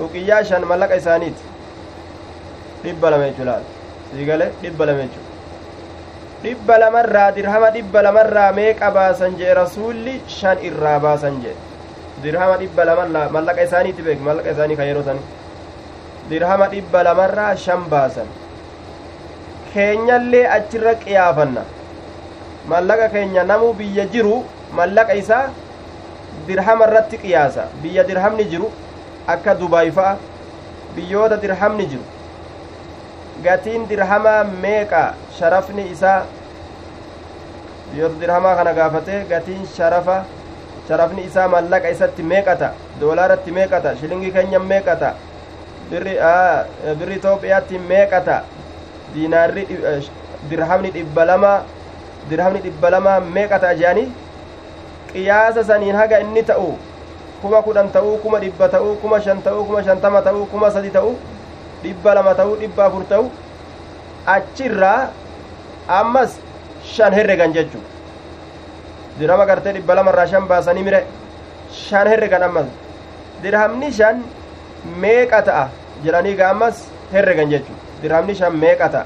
uqiyyaa shan mallaqa isaaniiti dhibba lama jechuu laal siigale dhibba lama jechu dhibba lamarraa dirhama dhibba lamarraa meeqa baasan jee rasuulli shan irraa baasan jee. Dirhama dhibba lamarraa mallaqa isaaniitti beek mallaqa isaanii kan yeroo sani dirhama dhibba lamarraa shan baasan. Keenyallee achirra qiyaafanna. Mallaqa keenya namuu biyya jiru mallaqa isaa dirhama irratti qiyaasa. Biyya dirhamni jiru akka dubaay fa'a. Biyyoota dirhamni jiru gatiin dirhamaa meeqa sharafni isaa biyyoota dirhamaa kana gaafate gatiin sharafa sharafni isaa mallaqa isatti meeqata doolaaratti meeqata shilingii keenya meeqata birri birri itoophiyaatti meeqata diinaarri dirhamni dhibba lama dirhamni dhibba lama meeqata jedhanii qiyaasa saniin haga inni ta'u kuma kudhan ta'uu kuma dhibba ta'uu kuma shan ta'uu kuma shantama ta'uu kuma sadi ta'uu dhibba lama ta'uu dhibba afur ta'uu achirraa ammas shan herregan jechuu dirhama gartee dhibba lamarraa shan baasanii mire shan herregan ammas dirhamni shan meeqa ta'a jedhanii ga ammas herregan jechuu dirhamni shan meeqa ta'a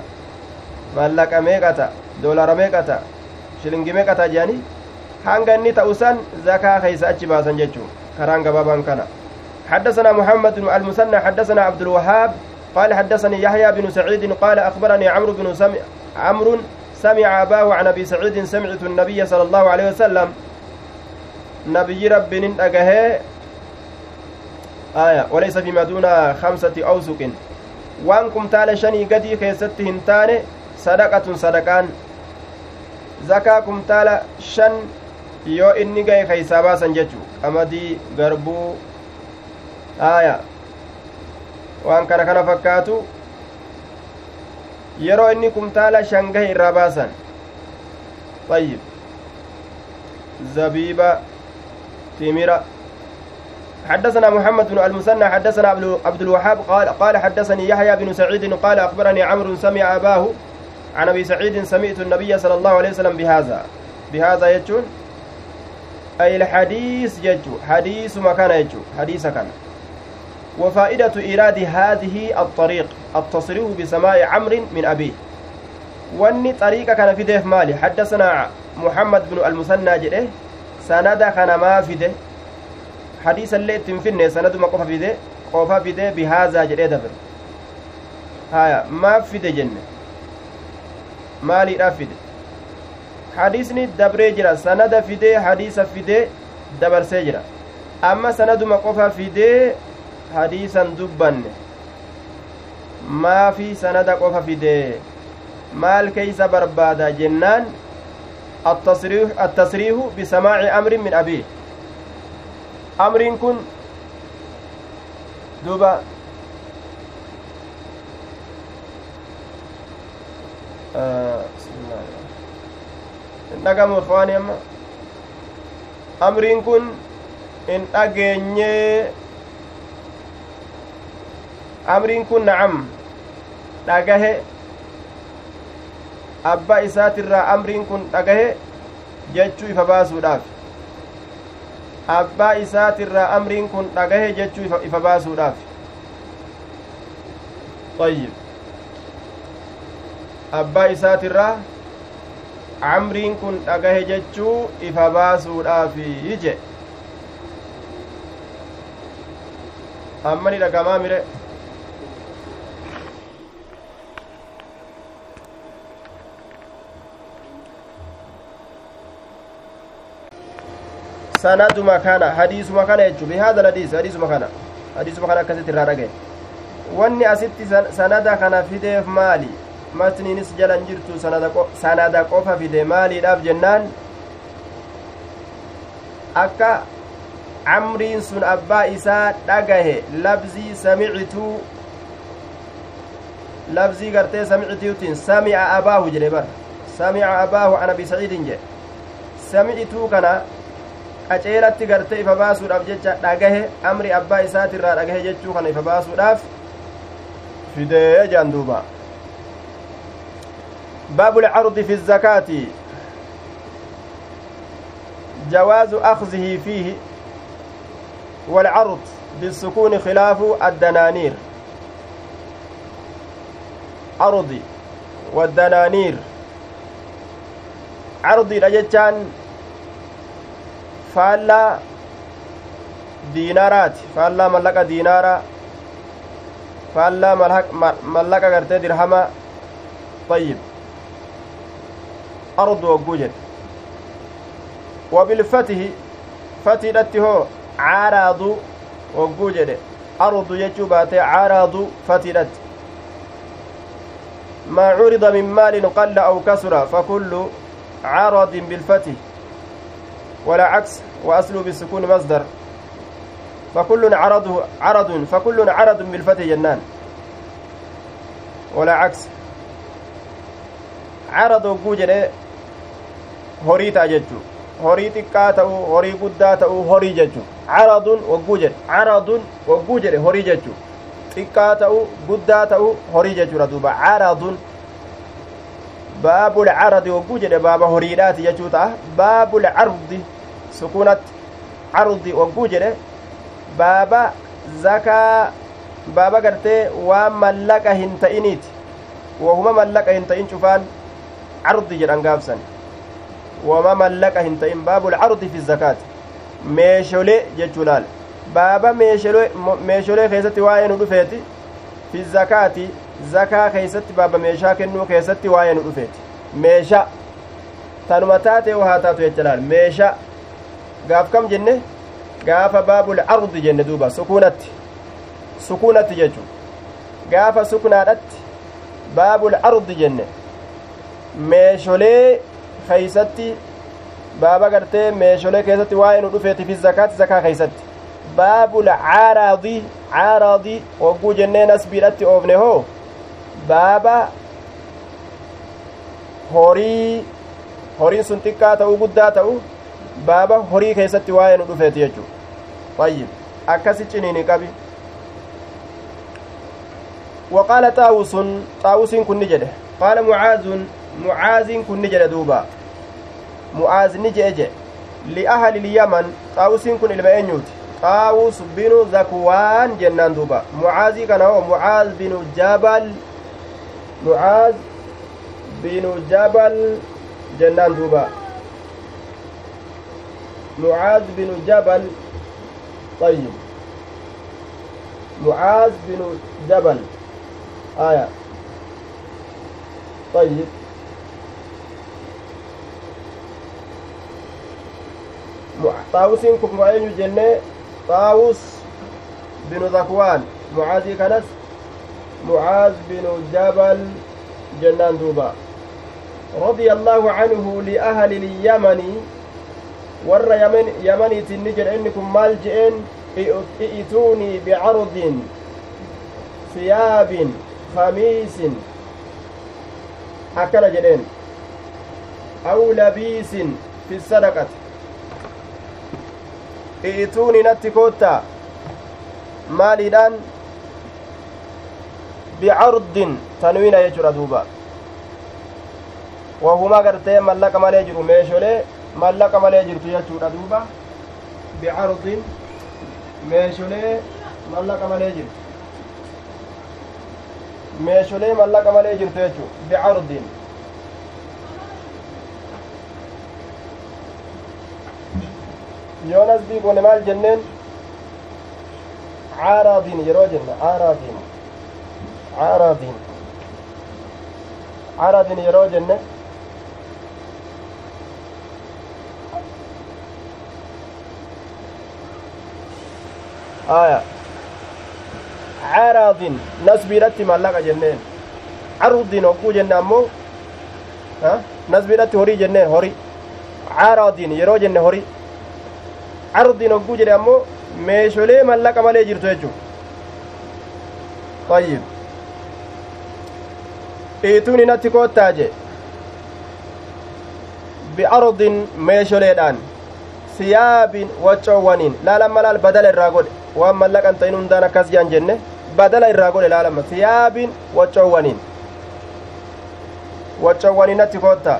mallaqa meeqa ta'a doolara meeqa ta'a shilingi meeqa ta'a jedhanii hanga inni ta'u san zakaa keeysa achi baasan jechuu karaan gabaabaan kana حدثنا محمد المثنى حدثنا عبد الوهاب قال حدثني يحيى بن سعيد قال أخبرني عمرو بن سمع عمرو سمع أباه عن أبي سعيد سمعت النبي صلى الله عليه وسلم نبي رب أجهه آية وليس فيما دون خمسة أوسق kumtaala shanii gadii keessatti hin taane sadaqatun sadaqaan zakaa kumtaala shan yoo inni gahe keeysaa baasan jechu qamadii garbuu aya waan kana kana fakkaatu yeroo inni kumtaala shan gahe irraa baasan. طيب زبيبة تمرة حدثنا محمد بن المثنى حدثنا عبد الوهاب قال قال حدثني يحيى بن سعيد قال أخبرني عمرو سمع أباه عن أبي سعيد سمعت النبي صلى الله عليه وسلم بهذا. بهذا يجون؟ أي الحديث يجو حديث مكان يجو حديث كان. وفائدة إيراد هذه الطريق التصريح بسماع عمرو من أبيه. وأني طريقة كان في ديف مالي. حدثنا محمد بن المثنى جده سند كان ما في ده. حديث اللي تنفن سند ما قفا في ده قفا في ده بهذا جده دبر. هايا ما في ده جنة. مالي رافد hadiisni dabree jira sanada fidee hadiisa fidee dabarsee jira amma sanaduma qofa fidee hadiisan dubbanne maafi sanada qofa fidee maal keeysa barbaada jennaan أمر من أبيه أمر كن دوبا آه بسم الله dhagamu ikhwaani amma amriin kun in dhageenyee amriin kun nacam dhagahe abbaa isaatirraa amriin kun dhagahe jechuu ifa baasuudhaaf abbaa isaatirraa amriin kun dhagahe jechuu ifa baasuudhaaf ayyib abbaa isaatirraa amriin kun dhagahe jechuu ifa baasuudhaafi je ammani dhagamaa mire sanaduma kana hadiisuma kana jechu bihaada alhadiis hadiisuma kana hadiisuma kana akkasitti irraa dhagaye wanni asitti sanada kana fideef maali matniinis jalan jirtu sanada qofa fide maaliidhaaf jennaan akka camriin sun abbaa isaa dhagahe labzii samicituu labzii gartee samicitiutiin samica abaahu jedhe bar samica abaahu an abi saciidin jedhe samicituu kana qaceelatti gartee ifa baasuudhaaf jecha dhagahe amri abbaa isaatirraa dhagahe jechuu kana ifa baasuudhaaf fidee jaan duuba باب العرض في الزكاة جواز أخذه فيه والعرض بالسكون خلاف الدنانير عرضي والدنانير عرضي لجتان faallaa diinaaraati. Faallaa mallaqa diinaara faallaa mallaqa gartee dirhama طيب أرض وجوجد وبالفتح فتحت هو عارض وجوجد أرض يجوبات عارض فتحت ما عرض من مال قل أو كسر فكل عرض بالفتح ولا عكس وأصله بالسكون مصدر فكل عرض عرض فكل عرض بالفتح جنان ولا عكس عرض ta'uu horii jechuu caradun wagguu jedhe caradun wagguu jedhe horii jechuu xiqqaa ta'uu guddaa ta'uu horii jechuudha duuba caradun baabul caradi wagguu jedhe baaba horiidhaati jechuu ta'a baabul cardi sukunatti cardi wagguu jedhe baaba zakaa baaba gartee waan mallaqa hin ta'iniiti wahuma mallaqa hin ta'in cufaan cardi jedhan gaabsan wama mallaqa hin ta'in baabul cardi fi zakaati meesholee jechuu laal baaba meesholee keessatti waa'ee nu dhufeeti fi zakaati zakaa keeysatti baaba meeshaa kennuu keessatti waa'ee nu dhufeeti meesha tanuma taatee haa taatu jecha laal meesha gaaf kam jenne gaafa baabul ardi jenne duuba sukuunatti sukuunatti jechu gaafa suknaadhatti baabul ardi jenne meesholee keeysatti baaba gartee meesholee keessatti waa'ee nu dhufeeti fi zakaati zakaa keeysatti baabul caaraadii caaraadii hogguu jennee nasbiidhatti oofne hoo baaba horii horiin sun xiqqaa ta'uu guddaa ta'u baaba horii keessatti waa'ee nu dhufeeti jechuu ayyib akkasi ciniini qabi. وقال طاووس طاووس كن جده قال معاذ معاذ كن جده دوبا معاذ نجي لأهل اليمن طاووس كن إلما أنيوت طاووس بن ذكوان جنان دوبا معاذ كان هو معاذ بن جبل معاذ بن جبل جنان دوبا معاذ بن جبل. طيب. معاذ بن جبل. آية. طيب. طاووسين كم أين جنة طاووس بن ذكوان. معاذ كنس. معاذ بن جبل. جنان دوبا. رضي الله عنه لأهل اليمن. ور يمن يمني تنجر إنكم مال جئن ائتوني بعرض ثياب خميس أكل جدين أو لبيس في الصدقة ائتوني نتكوتا maaliidhaan bicardin tanwiina jechuudha duuba wahuma gartee mallaqa malee jiru meesholee mallaqa malee jirtu jechuudha duuba bicardin meesholee mallaqa malee jirtu meesholee mallaqa malee jirtu jechuu bicardin yoonas bii goone maal jenneen caaraadiin yeroo jenna caaraadiin caaraadiin caaraadiin yeroo jenne aya caaraadin nasbiidhatti mallaqa jenneen carudin hogguu jenne ammoo nasbiidhatti horii jenneen hori caaraadin yeroo jenne hori carudin hogguu jedhe ammoo meesholee mallaqa malee jirtu jechuun tayyib dhiituun hinatti koottaa je bi'ardin meesholeedhaan siyaabin waccoowwaniin laalamma laal badala irraa godhe waan mallaqan ta'in hundaan akkas jaan jenne badala irraa godhe laalamma siyaabin waccoowwaniin natti koottaa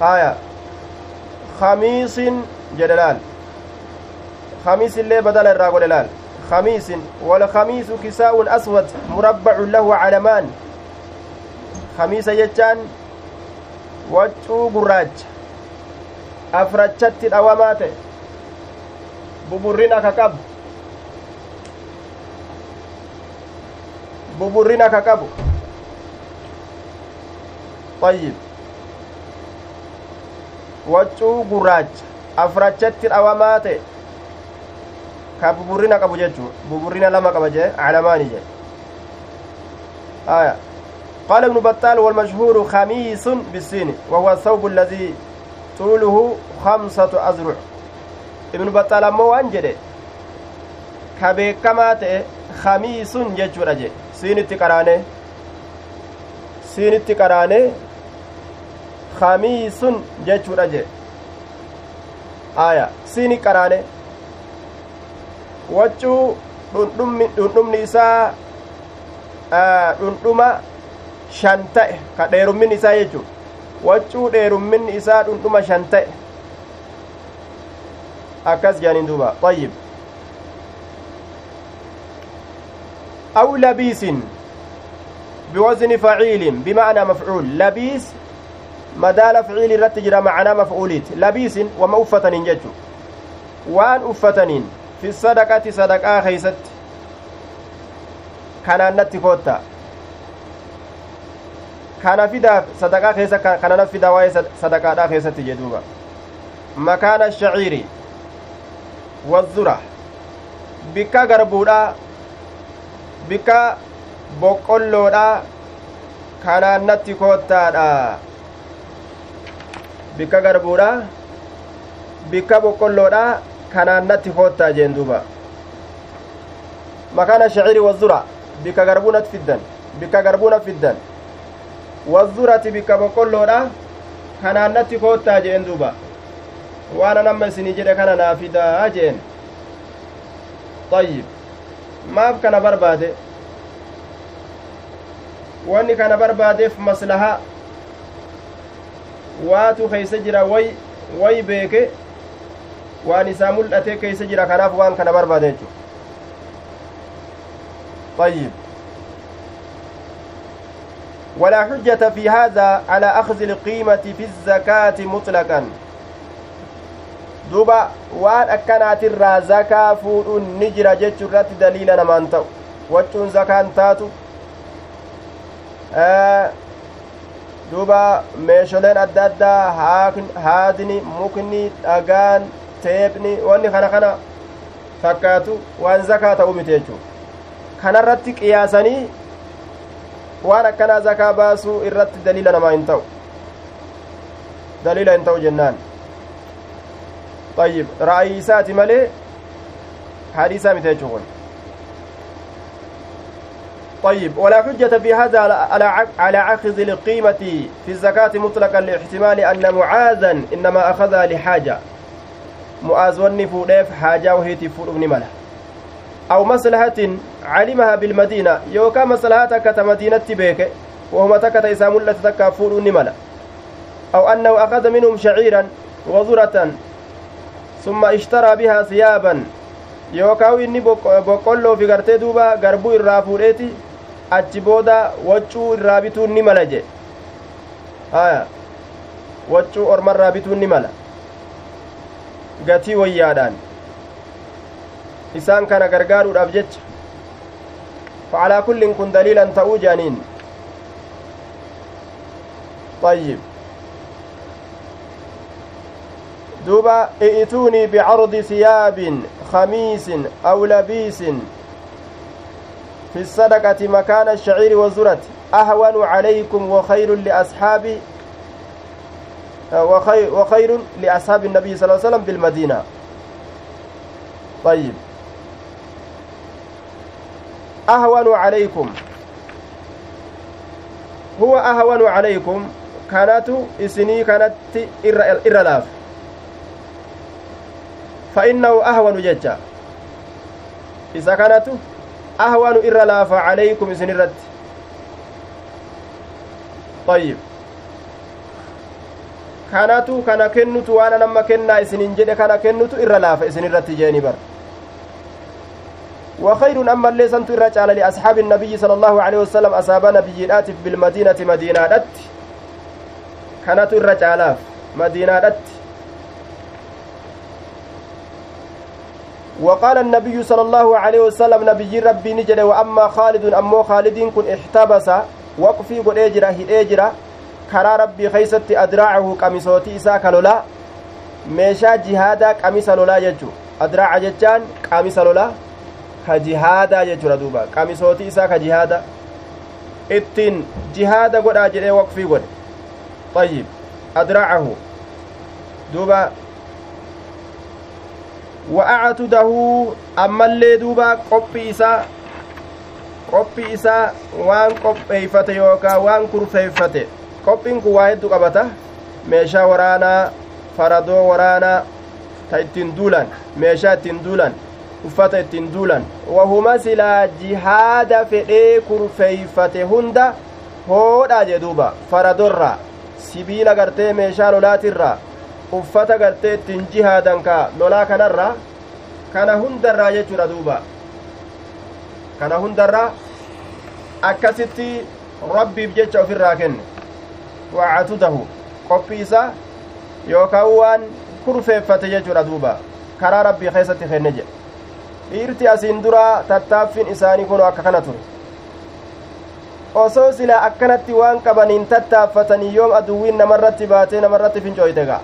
haya khamiisin jedhe laal خميس اللي بدل الراغول الآن خميس والخميس كساء أسود مربع له علمان خميس يجان وجو قراج أفرجت الأوامات ببرنا ككب ببرنا ككب طيب وجو قراج أفرجت الأوامات ka buburrina qabu jechuu buburrina lama qaba jee calamaani jee. Aya. قال ابن بطال والمشهور خميس بالسين وهو الثوب الذي طوله خمسة أذرع. ابن بطال أمو أنجد كبيكما تأه خميس جيشو رجي سين اتقراني سين اتقراني خميس جيشو رجي آية. سين قراني waccuu dhundhumni isaa dhundhuma shan ta'e ka dheerummin isaa jechu waccuu dheerummin isaa dhundhuma shan ta'e akkas jedhaniin duuba ayyib أو لبيس بوزن فعيل بمعنى مفعول لبيس مدال فعيل رتجر معنى مفعوليت لبيس وما أفتنين ججو وان أفتنين fi sadaqati sadaqaa keeysatti kanaannatti kootta kana fidaaf sadaqaa keessa kanana fidaa waa'ee sadaqaadhaa keessatti jedhuuba makaana shaciiri wazura bikka garbuudha bikka boqqolloodha kanaannatti koottaadha bikka garbuudha bikka boqqolloodha kanaan natti koottaa jeen duuba makaana shaciri wazura bikka garbuunat fiddan bikka garbuuna fiddan wazurati bikka boqqolloodha kanaan natti koottaa jeen duuba waan amma isinii jedhe kana naa fidaa jeen ayyib maaf kana barbaade wanni kana barbaadeef maslahaa waatu keeysa jira way way beeke waan isaa mul'ate keeysa jira kanaaf waan kana barbaade jechu طيب ولا حجة في هذا على أخذ القيمة في الزكاة مطلقا. دوبا وان أكنات الرزاكا فود النجرة جتشرة دليلا ما أنتو. وچون زكاة تاتو آه، دوبا ميشولين أدادا هاكن هادني مكني أغان تيبني واني خانا خانا فكاتو وان زكاة أمي تيجو خانا رتك إياساني waan akkanaa zakaa baasuu irratti daliila namaa hin ta'u. Daliila hin ta'u jennaan. طيب رأي إساتي ملي حديثا متى طيب ولا حجة في هذا على أخذ القيمة في الزكاة مطلقا لاحتمال أن معاذا إنما أخذها لحاجة معاذ ونفوديف حاجة وهي تفود ملا أو مصلحة علمها بالمدينة يوكا مصلحة كت مدينة بيك وهم تكت إسام التي تكافور ملا أو أنه أخذ منهم شعيرا وذرة ثم اشترى بها ثيابا duuba garbuu irraa fuudheeti achi booda waccuu irraa bituun ni mala je haya waccuu ormarraa bituun ni mala gatii wayyaadhaan isaan kana gargaaruudhaaf jecha. فعلى كل كن دليلا تأو جانين طيب دوبا ائتوني بعرض ثياب خميس أو لبيس في الصدقة مكان الشعير والزرة أهون عليكم وخير لأصحاب وخير, وخير لأصحاب النبي صلى الله عليه وسلم بالمدينة طيب أهون عليكم هو أهون عليكم كانت إسني كانت إرلاف فإنه أهون ججا إذا كانت أهون إرلاف عليكم إسن الرد طيب kanatu kana kennutu waan nama kennaa isinin jedhe kana kennutu irra laafa isin irratti jeeni bar وخير أما اللي سنت الرجال لأصحاب النبي صلى الله عليه وسلم أصاب نبي الآتف بالمدينة مدينة دت. كانت الرجال مدينة دت. وقال النبي صلى الله عليه وسلم نبي ربي نجد وأما خالد أمو خالد كن احتبس وقفي قد اجرا هد karaa rabbii keeysatti adraacahu qamisootii isaa ka lolaa meeshaa jihaadaa qamisa lolaa jechu adraaca jechaan qamisa lolaa ka jihaadaa jechuudha duuba qamisootii isaa ka jihaada ittiin jihaada godhaa jedhee waqfii godhe ayyib adraacahu duuba wa'acatudahu ammallee duuba qophii isaa qophii isaa waan qopheeyfate yookaa waan kurfeeyfate qophiin kun waa hedduu qabata meeshaa waraanaa faradoo waraanaa ta ittiin duulan meeshaa ittiin duulan uffata ittiin duulan wahuma silaa jihaada fedhee kurfeeyfate hunda hoodhaa jee duuba faradorraa sibiila gartee meeshaa lolaatirraa uffata gartee ittiin jihaadan ka lolaa kanarraa kana hundarraa jechuudha duuba kana hundarraa akkasitti rabbiif jecha ofirraa kenne wacatudahu qophii isaa yookaan waan kurfeeffate jechuudha duuba karaa rabbii keessatti kenne jedhe dhiirti asiin duraa tattaaffiin isaanii kunoo akka kana ture. Osoo silaa akkanatti waan qabaniin tattaaffatanii yoom aduwwiin namarratti baatee namarratti fincooyte ga'a?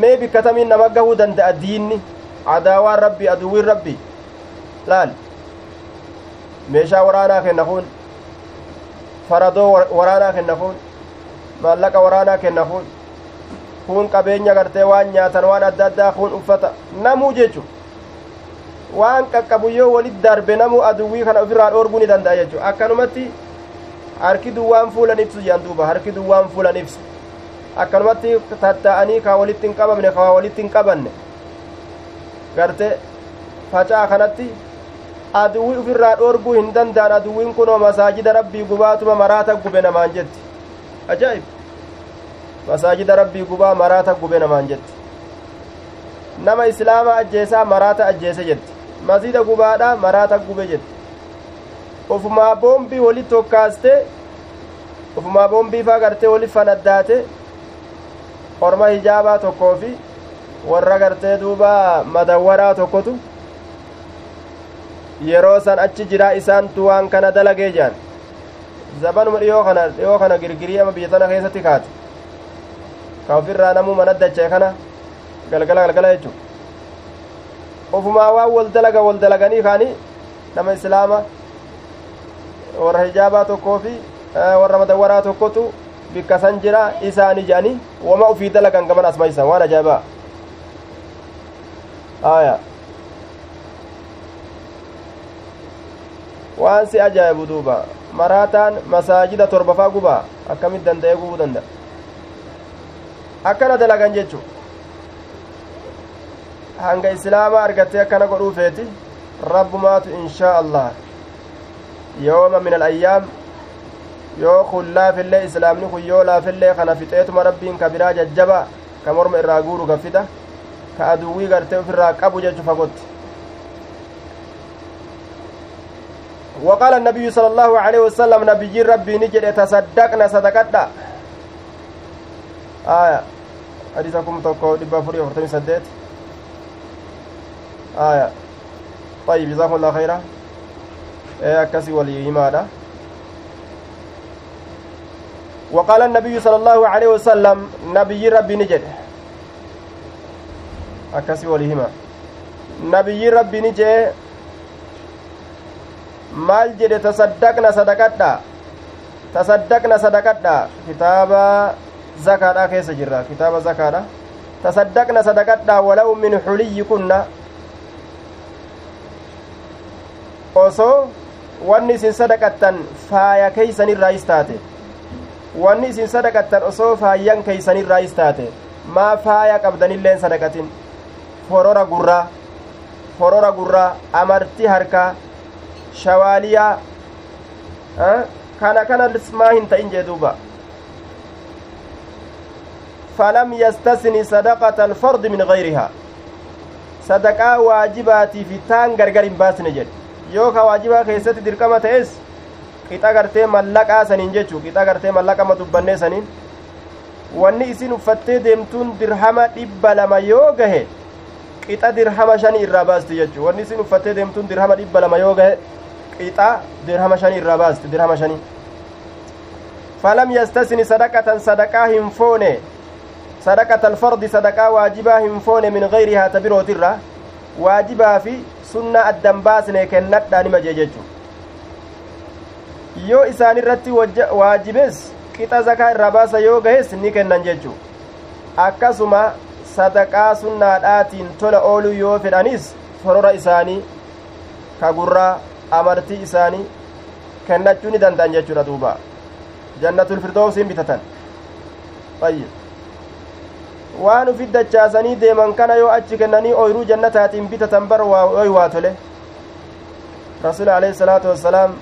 Mee bikkatamiin nama gahuu danda'a diinni? Adaawaan rabbii aduwwiin rabbii? Laal. Meeshaa waraanaa kenna kun faradoo waraanaa kenna kun maallaqa waraanaa kenna kun kun qabeenya gartee waan nyaatan waan adda addaa kun uffata. Namuu jechu waan qaqqabu yoo walit darbe namuu aduwwii kana ofirraa dhoorguu ni danda'a jechu akkanumatti harki duwwaan fuulan ibsu jedhan duuba. Harki duwwaan fuulan ibsu. Akkanumatti tatta'anii kaa walitti hin qabamne kaa walitti hin qabanne. Garte facaa kanatti aduwwi ufirraa dhoorguu hin danda'an aduwwiin kunoo masaajida rabbii gubaatuma maraata gube namaan jetti. Ajaa'ib. Masaajida rabbii gubaa maraata gube namaan jetti. Nama islaama ajjeesaa maraata ajjeese jetti masjida gubaadha maraata gube jetti ufumaa boombii walitti tokkaaste ufumaa boombii faa gartee walitti fanaddaate orma hijaabaa tokkoo fi warra gartee duuba madawwaraa tokkotu yeroo san achi jiraa isaantu waan kana dalagee jaan zabanuma dhiyoo kana dhiyoo kana girgirii ama biyya tana keessatti kaate ka ofirraa namuu mana dacha'e kana galgala galgala jechu ofumaa waan wal dalaga wal dalaganii kaanii nama islaama warra hijaabaa tokkoo fi warra madawwaraa tokkotu bikka san jira isaani jedhanii wama ufii dalagan gaman asmaysan waan ajaa'ibaa aya waan si ajaa'ibu duuba maraataan masaajida torbafaa gubaa akkamit danda'ee gubuu danda'a akkana dalagan jechu hanga islaama argattee akkana godhuu feeti rabbumaatu inshaa allah yooma min alayyaam yoo kun laafillee islaamni kun yoo laafillee kana fixeetuma rabbiin ka biraa jajjaba ka morma irraa guuru ka fixa ka aduwwii gartee ofirraa qabu jechu fagotti وقال النبي صلى الله عليه وسلم نبي ربي نجد تصدقنا صدقتنا آية حديثكم تقول دبا فري 48 aya ayib jazakum allah khayra akkasi walii himaadha وقال النبي صلى الله عليه وسلم نبي ربي نجد أكسي ولهما نبي ربي نجد maal jedhe tasaddaqna sadaqadha tasaddaqna sadaqadha kitaaba zakaadha keessa jirra kitaaba zakaadha tasaddaqna sadaqadha walau min xuliyikunna osoo wanni isin sadaqattan faaya keeysanirraayis taate wanni isin sadaqattan osoo faayyan keeysanirraayis taate maa faaya qabdanilleen sadaqatin forora gurraa forora gurraa amartii harkaa shawaaliyaa kana kana maa hin ta'in jee duuba falam yastasni sadaqata alfardi min gayrihaa sadaqaa waajibaatii fi taan gargar hin baasne jedhe yoo ka waajibaa keessatti dirqama ta'es qixa gartee mallaqaa saniin jechuu qixa gartee mallaqama dubbannee saniin wanni isin uffattee deemtuun dirhama dhibba lama yoo gahe qixa dirhama shanii irraa baasti jechuu wanni isin uffattee deemtuun dirhama dhibba lama yoo gahe qixa dirhama shanii irraa baasti dirhama shanii falam yastasni sadaqatan sadaqaa hin foone sadaqata alfardi sadaqaa waajibaa hin foone min gayrihaa ta waajibaa fi sunnaa addan baasne kennadhaa nima jee jechu yoo isaan irratti waajibes qixa zakaa irraa baasa yoo gahes ni kennan jechu akkasuma sadaqaa sunnaadhaatiin tola ooluu yoo fedhanis forora isaanii ka gurraa amartii isaanii kennachuu ni danda'an jechuudha duuba jannatul firdoosiin bitatan ayyib waan ufit dachaasanii deeman kana yoo achi kennanii ooyruu jannataatiin bitatan bar oy waa tole rasuli alayhi salaatu wassalaam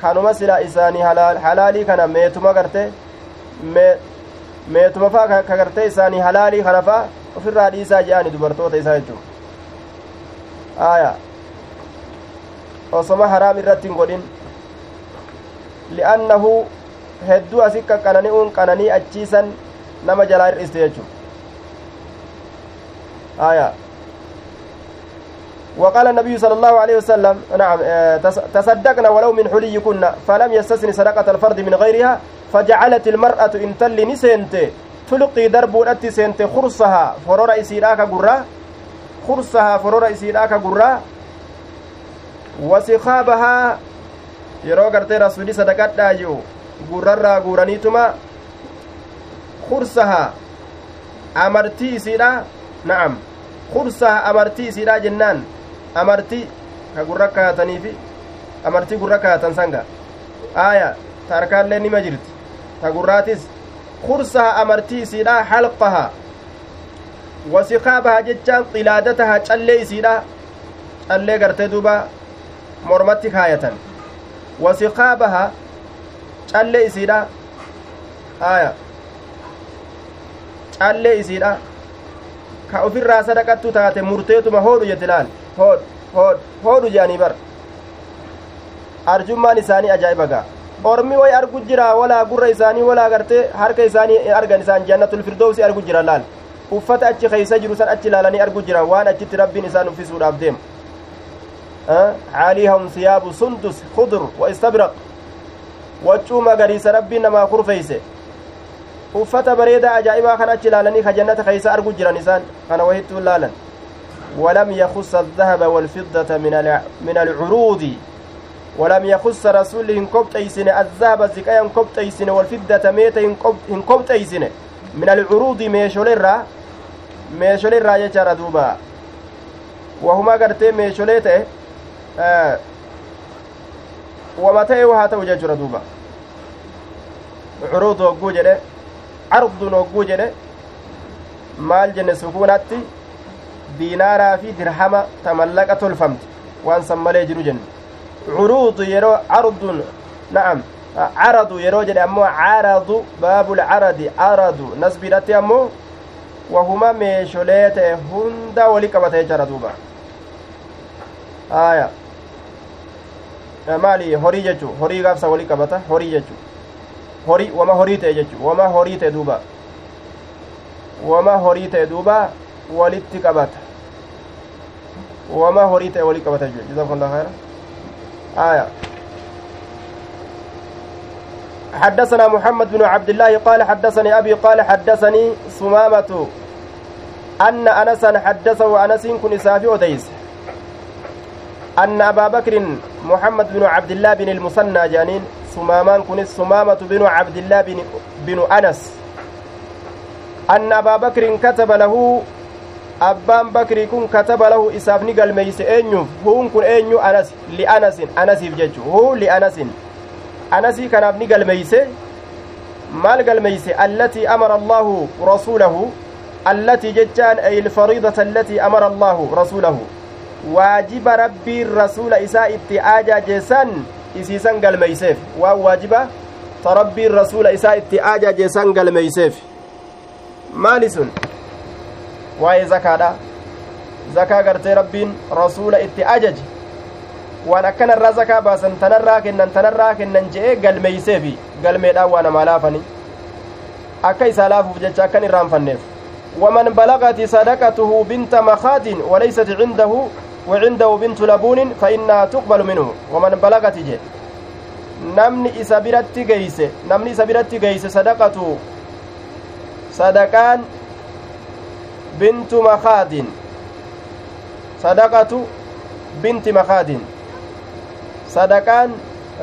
kanuma silaa isaanii halaalii kana meetuma garte meetuma faa ka gartee isaanii halaalii kana faa ofirraa dhiisaa je'ani dubartoota isaa jechuu aya osoma haraam irratti hin godhin li'annahu hedduu asi qaqqanani'uun qananii achiisan nama jalaa hir'iste jechu aya. وقال النبي صلى الله عليه وسلم نعم تصدقنا ولو من حليكن فلم يستثن صدقة الفرد من غيرها فجعلت المرأة إن تل نسنت تلقي درب أتي سنت خرصها فرور إسيراك قرى خرصها فرور إسيراك قرى وسخابها yeroo gartee rasuuli sadaqadhaa jiru gurrarraa guuraniituma kursaha amartii isiidha na'am kursaha amartii isiidha jennaan amartii ka gurra kaayataniifi amartii gurra kaayatan sanga aaya ta harkaallee nima jirti ta gurraatis kursaha amartii isiidha halqaha wasikaabaha jechaan qilaadataha callee isiidha callee gartee duuba mormatti kaayatan wasikaabaha callee isiidha aya callee isiidha ka ofirraa sadaqattu taate murteetuma hoodhu jette laal hoodh hoodh hoodhu je'anii bar arjummaan isaanii ajaa'iba gaa ormi way argu jira walaa gurra isaanii walaa gartee harka isaanii argan isaan jannatul firdowsi argu jira laal uffata achi keeysa jiru san achi ilaalanii argu jira waan achitti rabbiin isaan uffisuudhaaf deemu عاليهم ثياب سندس خضر واستبرق waccuu magariisa rabbiin namaa kurfeeyse uffata bareedaa ajaa'ibaa kan achi ilaalanii ka jannata keeysa argu jiran isaan kana wahittuu laalan. ولم يخص الذهب والفضة من من العروض ولم يخص رسول هن كبتيسن الذهب الزكايا هن كبتيسن والفدة ميت هن كبتيسن من العروض ميشوليرا ميشوليرا يجرى دوبا وهما قرتي ميشوليت آه ومتى وهاتا وججرى دوبا عروض وقو عرض وقو جده maal jenne sukuunatti diinaaraa fi dirhama tamallaqa tolfamte waan san malee jiru jenne curuudu yeroo cardun na'am caradu yeroo jedhe ammoo caradu baabul caradi caradu nasbiidhatti ammoo wahuma meesholee ta'e hunda wali qabata jechaadha duuba aya maali horii jechuu horii gaafsa wali qabata horii jechuu horii wama horii ta'e jechuu wama horii ta'e duuba wama horii ta'e duuba walitti qabata wama horii ta'e walitti qabata jechuudha jazakumullahu khayra آية حدثنا محمد بن عبد الله قال حدثني أبي قال حدثني سمامة أن أنسا حدثه أنس كن إسافي أديس أن أبا بكر محمد بن عبد الله بن المثنى جانين سمامان كن سمامة بن عبد الله بن, بن أنس أن أبا بكر كتب له abbaan bakrii kun kataba lahu isaaf ni galmeeyse eenyuuf huun kun eenyu anas li'anasin anasiif jechu huu li'anasin anasii kanaaf ni galmeeyse maal galmeeyse allatii amara allaahu rasuulahu allatii jechaan ay ilfariidata allatii amara allaahu rasuulahu waajiba rabbiin rasuula isaa itti ajaajeessan isiisan galmeeyseef waan waajiba ta rabbiin rasuula isaa itti ajaajeessan galmeeyseef maali sun waa'ee zakaadha zakaa gartee rabbiin rasuula itti ajaje waan akkanarraa zakaa baasan tanarraa kennan tanarraa kennan je'ee galmeeyseefi galmeedhaan waa namaa laafani akka isaa laafuuf jecha akkan irraanfanneef ومن بلغت صدقته بنت مخاد وليست عنده وعنده بنت لبون فإنها تقبل منه ومن بلغت جه biratti geeyse namni isa biratti geeyse sadaqatu sadaqaan بنت مخاد صدقة بنت مخاد صدقان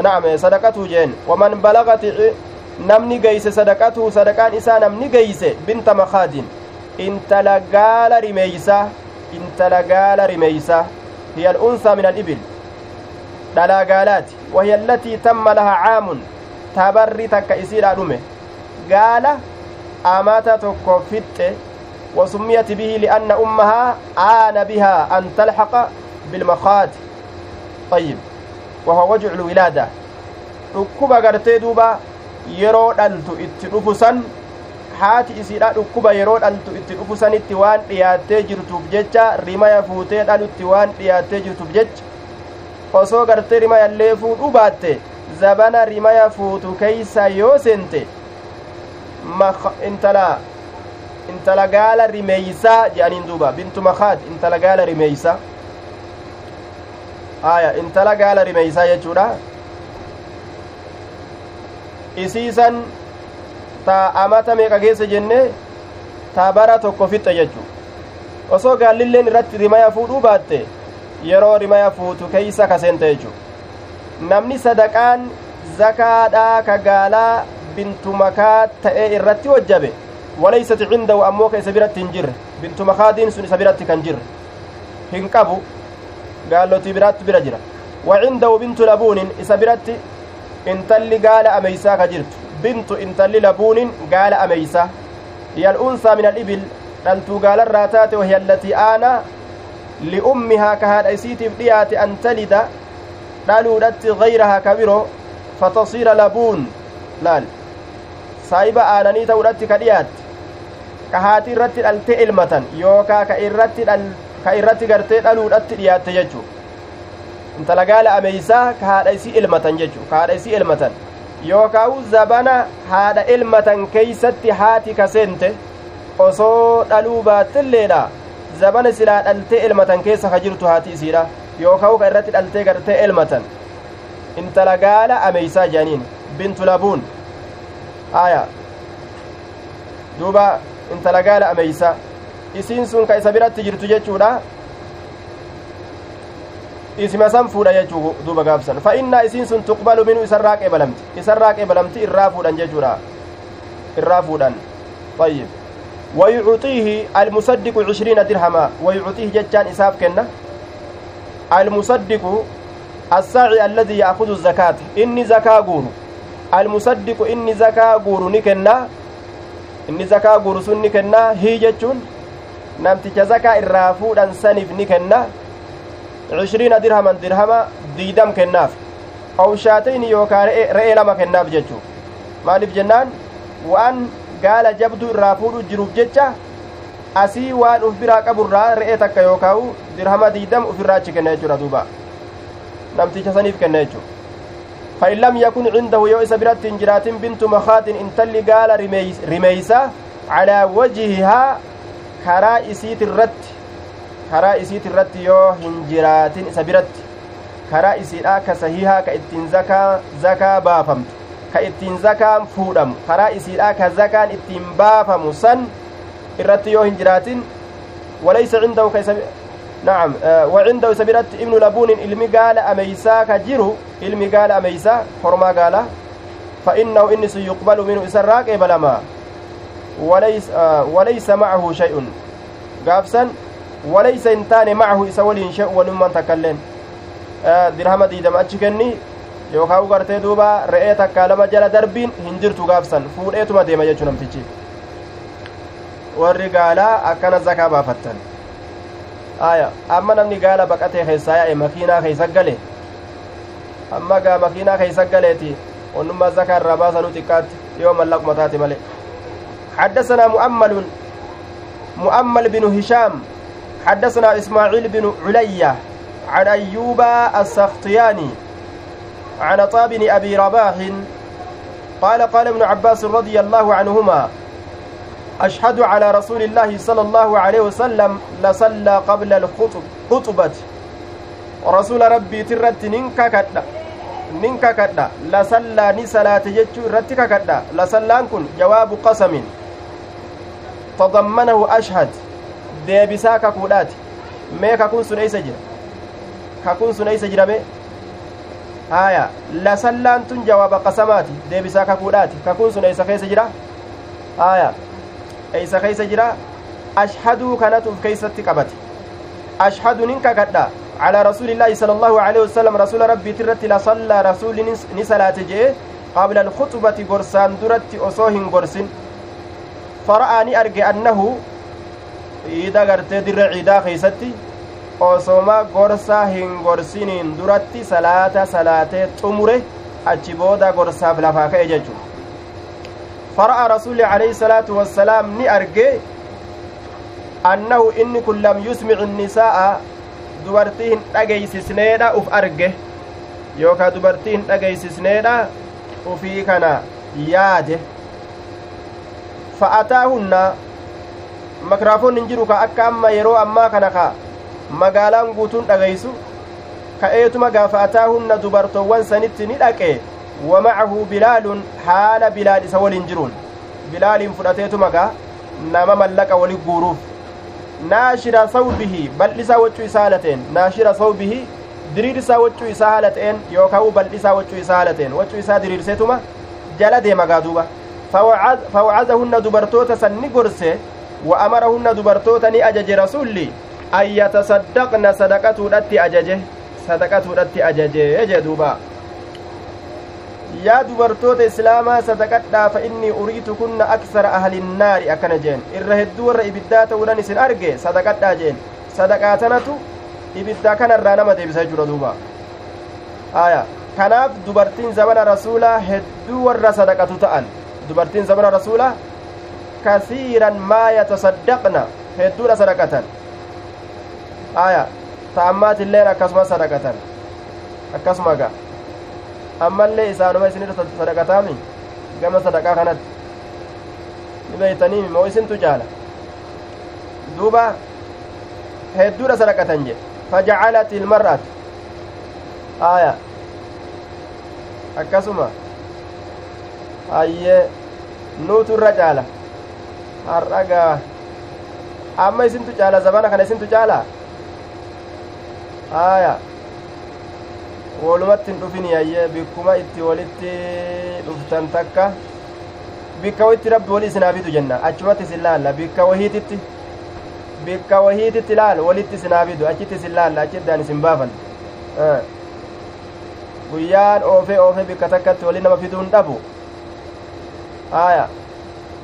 نعم صدقته جين ومن بلغت namni geeyse sadaqatu sadaqaan isaa namni geeyse binta makaadin intala gaala rimeeysa intala gaala rimeeysa hiya al'unsaa min alibil dhalaa gaalaati wahiya allatii tamma laha caamun tabarri takka isiidha dhume gaala amata tokko fixxe وسميت به لأن أمها آن بها أن تلحق بالمخاض طيب وهو وجع الولادة duuba yeroo dhaltu itti dhufu san haati isiidha dhukkuba yeroo dhaltu itti dhufu sanitti waan dhiyaattee jirtuuf jecha rimaya fuutee dhalutti waan dhiyaattee jirtuuf jecha osoo gartee rimayallee fuudhuu baatte zabana rimaya fuutu keeysa yoo seente intala intala gaala rimeeysaa jedhaniin duuba bintu makaad intala gaala rimeeysa aya intala gaala rimeeysaa jechuudha isiisan ta amata meeqa keessa jenne ta bara tokko fixxe jechu osoo gaallilleen irratti rimaya fuudhuu baatte yeroo rimaya fuutu keeysa kaseente jechu namni sadaqaan zakaadhaa ka gaalaa bintu makaa ta'ee irratti wajjabe وليست عنده أموك إسا برت هنجر بنت مخادين سن إسا برت كنجر هنقبو قال له تبرات برجرة وعنده بنت لبون إسا برت انتلي قال أميسا كجرت بنت انتلي لبون قال أميسا هي الأنثى من الإبل دلتو قال الراتات وهي التي آنا لأمها كهاد أيسيتي بديات أن تلد دلولت غيرها كبيرو فتصير لبون لال saayiba aananii ta'uudhatti ka dhiyaatti ka haati irratti dhaltee ilmatan yookaa ka irratti ka irratti gartee dhaluudhatti dhiyaatte jechuu intala gaala ameeysaa ka haadha isii ilmatan jechuu ka haadha isii ilmatan yookaawu zabana haadha ilmatan keeysatti haati kaseente osoo dhaluu baattelleedha zabana silaa dhaltee ilmatan keessa ka jirtu haati isiidha yookaawu ka irratti dhaltee gartee ilmatan intala gaala ameeysaa jedhaniin bintu labuun aya duuba intala gaala ameysa isiin sun ka isa biratti jirtu jechuudha isima san fuudha jechuu duuba gaafsan fa innaa isiin sun tuqbalu minhu isarraa qeebalamti. Isarraa qeebalamti irraa fuudhan jechuudha. Irraa fuudhan. طيب ويعطيه المصدق عشرين درهما ويعطيه جتان إساف كنا المصدق الساعي الذي يأخذ الزكاة إني زكاة قول المصدق إني زكاة قول نكنا إني زكاة قول سن نكنا هي جتون نمتج زكاة الرافود سنف نكنا عشرين درهما درهما ديدم كناف أو شاتين يوكا رئي لما كناف جتو maaliif jennaan waan gaala jabduu irraa fuudhu jiruuf jecha asii waan uf biraa qaburraa re'ee takka yookaa'u dirhama diidam ufirraa achi kenna jechuudha duuba namticha saniif kenna jechuudha فإن لم يكن عنده يو إسا برات جرات بنت مخاط إن تلي قال رميسة على وجهها كرا إسيت الرت كرا إسيت الرت يو هنجرات إسا برات كرا إسيرا كسهيها كإتن زكا زكا بافمت كإتن زكا فودم كرا إسيرا كزكا إتن بافم سن irratti yoo hin jiraatin walaysa cindahu ka نعم وعنده سبيرت ابن لبون gaala ameysaa ka jiru ilmi gaala ameysaa hormaa gaala فإنه إنس يقبل منه إسراك إبلما وليس وليس معه شيء قافسا وليس إنتان معه إسولين شيء ونمن تكلم dirhama diidama achi kenni yookaan gartee duuba re'ee takkaa lama jala darbiin hin jirtu gaafsan fuudheetuma deema jechuu namtichi warri gaalaa akkana zakaa baafattan aya amma namni gaala baqatee keessaa yaa'e makiinaa keeysa gale amma gaa makiinaa keeysa galeeti onnummaa zakaa irraa baasanuu xiqqaatti yoo mallaquma taate male حدثنا مؤمل مؤمل بن هشام حدثنا إسماعيل بن علية عن أيوب السختياني عن عطاء بن أبي رباح قال قال ابن عباس رضي الله عنهما أشهد على رسول الله صلى الله عليه وسلم لصلى قبل الخطبة رسول ربي ترت ننكا كدا ننكا كدا لصلى نسلاة جتشو رتك كدا لصلى كن جواب قسم. تضمنه أشهد. Deebisaa kakuudhaati mee kakuun sun eeysa jira kakuun sun eeysa jira mee haya lasallaan tun jawaaba qasamaati deebisaa kakuudhaati kakuun sun eeysa keessa jira haya eeysa keeysa jira ashhaduu kanatuuf keeysatti qabate ashhadu nin kakadha على رسول الله صلى الله عليه وسلم رسول ربي ترت لصلى رسول نسلاة جئ قبل الخطبة قرسان درت أصوهن قرسن فرآني أرجع أنه إذا قرت در عيدا خيستي hin gorsiniin duratti salaata salaatee xumure achi booda gorsaaf lafaa ka'e jechuudha فرأى رسول عليه الصلاة والسلام ني أرجي أنه إني كن لم يسمع النساء dubartiin dhageeysisneedha uf arge yookaa dubartiin dhageeysisneedha ufii kana yaade fa'ataahunna makraafoon hin jiru ka akka amma yeroo ammaa kana ka magaalaan guutuun dhageeysu ka'eetuma gaafa ataahunna dubartoowwan sanitti ni dhaqe wamacahu bilaalun haala bilaal isa waliin jiruun bilaaliin fudhateetuma gaa nama mallaqa wali guuruuf naashira sawbihi bal'isaa waccuu isaa haala naashira sawbihi diriirsaa waccuu isaa haala ta'een bal'isaa waccuu isaa haala waccuu isaa diriirseetuma jala deema gaa duuba fawcazahunna dubartoota san ni gorse amarahunna dubartoota ni ajaje rasulli an yatasaddaqna sadaqatuudhatti ajaje sadaqatuudhatti ajaje jee duuba yaa dubartoota islaamaa sadaqadhaa fa innii uriitu kunna aksara ahlinnaari akkana jeen irra hedduu warra ibiddaa ta'uudhan isin arge sadaqadhaa jeen sadaqaa tanatu ibiddaa kanarraa nama deebisa jechuudha duuba aya kanaaf dubartiin zabana rasuulaa hedduu warra sadaqatu ta'an dubartiin zabana rasuulaa kasiiran maa yatasaddaqna hedduudha sadaqatan aya ta'ammaatilleen akkasuma sadaqatan akkasuma gaa ammallee isaanuma isinirra sadaqataami gama sadaqaa kanatti ni beeytaniimi moo isintu caala duuba hedduudha sadaqatan jedhe fajacalat ilmar'atu aya akkasuma ayyee nuutu irra caala har'agaa amma isintu caala zabana kana isintu caala aya walumatti hin dhufin yayyee bikkuma itti walitti dhuftan takka bikka wayitti rabbi walii isinaa fidu jenna achumatti isin laalla bikka wahiititti bikka wahiititti laal walitti isinaa fidu achitti isin laalla achiddaan isin baafan guyyaan oofee oofee bikka takkatti walii nama fiduu hin dhabu aya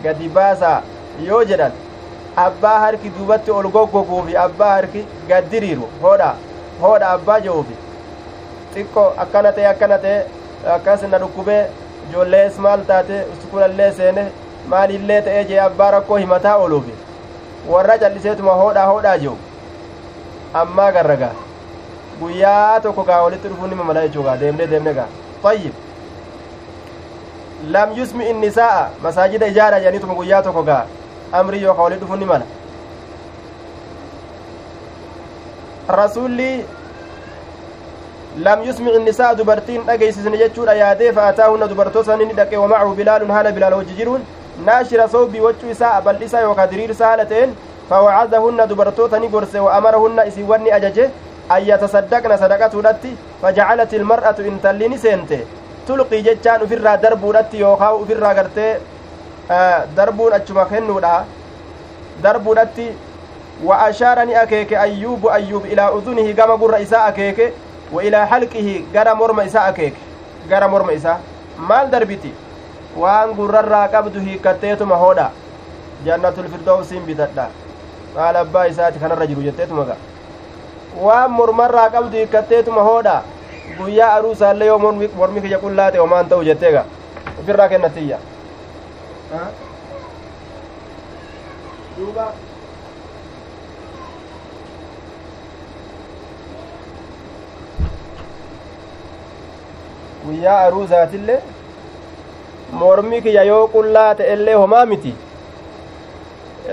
gadi baasaa yoo jedhan abbaa harki duubatti ol goggoguu fi abbaa harki gad diriiru hoodha hoodha abbaa je'uufi xiqqoo akkana ta'e akkana ta'e akkas na dhukkubee ijoollees maal taate uskulallee seene maalillee ta'ee jee abbaa rakkoo himataa ooluufi warra calliseetuma hoodhaa hoodhaa jiru ammaa garragaa guyyaa tokko gaa walitti dhufuun nima mala jechuugaa deemnee deemne gaa fayyib lam yusmi innisaa'a masaajida ijaara jedhaniituma guyyaa tokko gaa amrii yookaa walitti dhufuun ni mala rasuulli lam yusmic innisaa dubartiin dhageeysisne jechuudha yaadee fa'ataahunna dubartoota inni dhaqe wamacahu bilaalun haala bilaal wajji jiruun naashira soobii wachuu isaa bal'isaa yookaa diriirsa haala ta'een fawacazahunna dubartoota ni gorse wa amarahunna isiiwwan ni ajaje an yatasaddaqna sadaqatuudhatti fajacalat ilmar'atu intalli ni seente tulqii jechaan ufirraa darbuudhatti yookaa ufirraa gartee darbuun achuma kennuudha darbuudhatti wa ashaara ni akeeke ayyuubu ayyuub ilaa udunihi gama gurra isaa akeeke wa ilaa halqihi gara morma isaa akeeke gara morma isaa maal darbiti waan gurrarraa qabdu hiikkatteetuma hoodha jannatul firdowsiin bitadha maal abbaa isaati kanarra jiru jetteetuma waan mormarraa qabdu hiikkatteetuma hoodha guyyaa aruusaallee yoo mormi kiyya qullaate homaan ta'u jettee ga ofirraa kennatiyya duuba guyyaa aruusaatillee mormi kiyya yoo qullaa ta'ellee homaa miti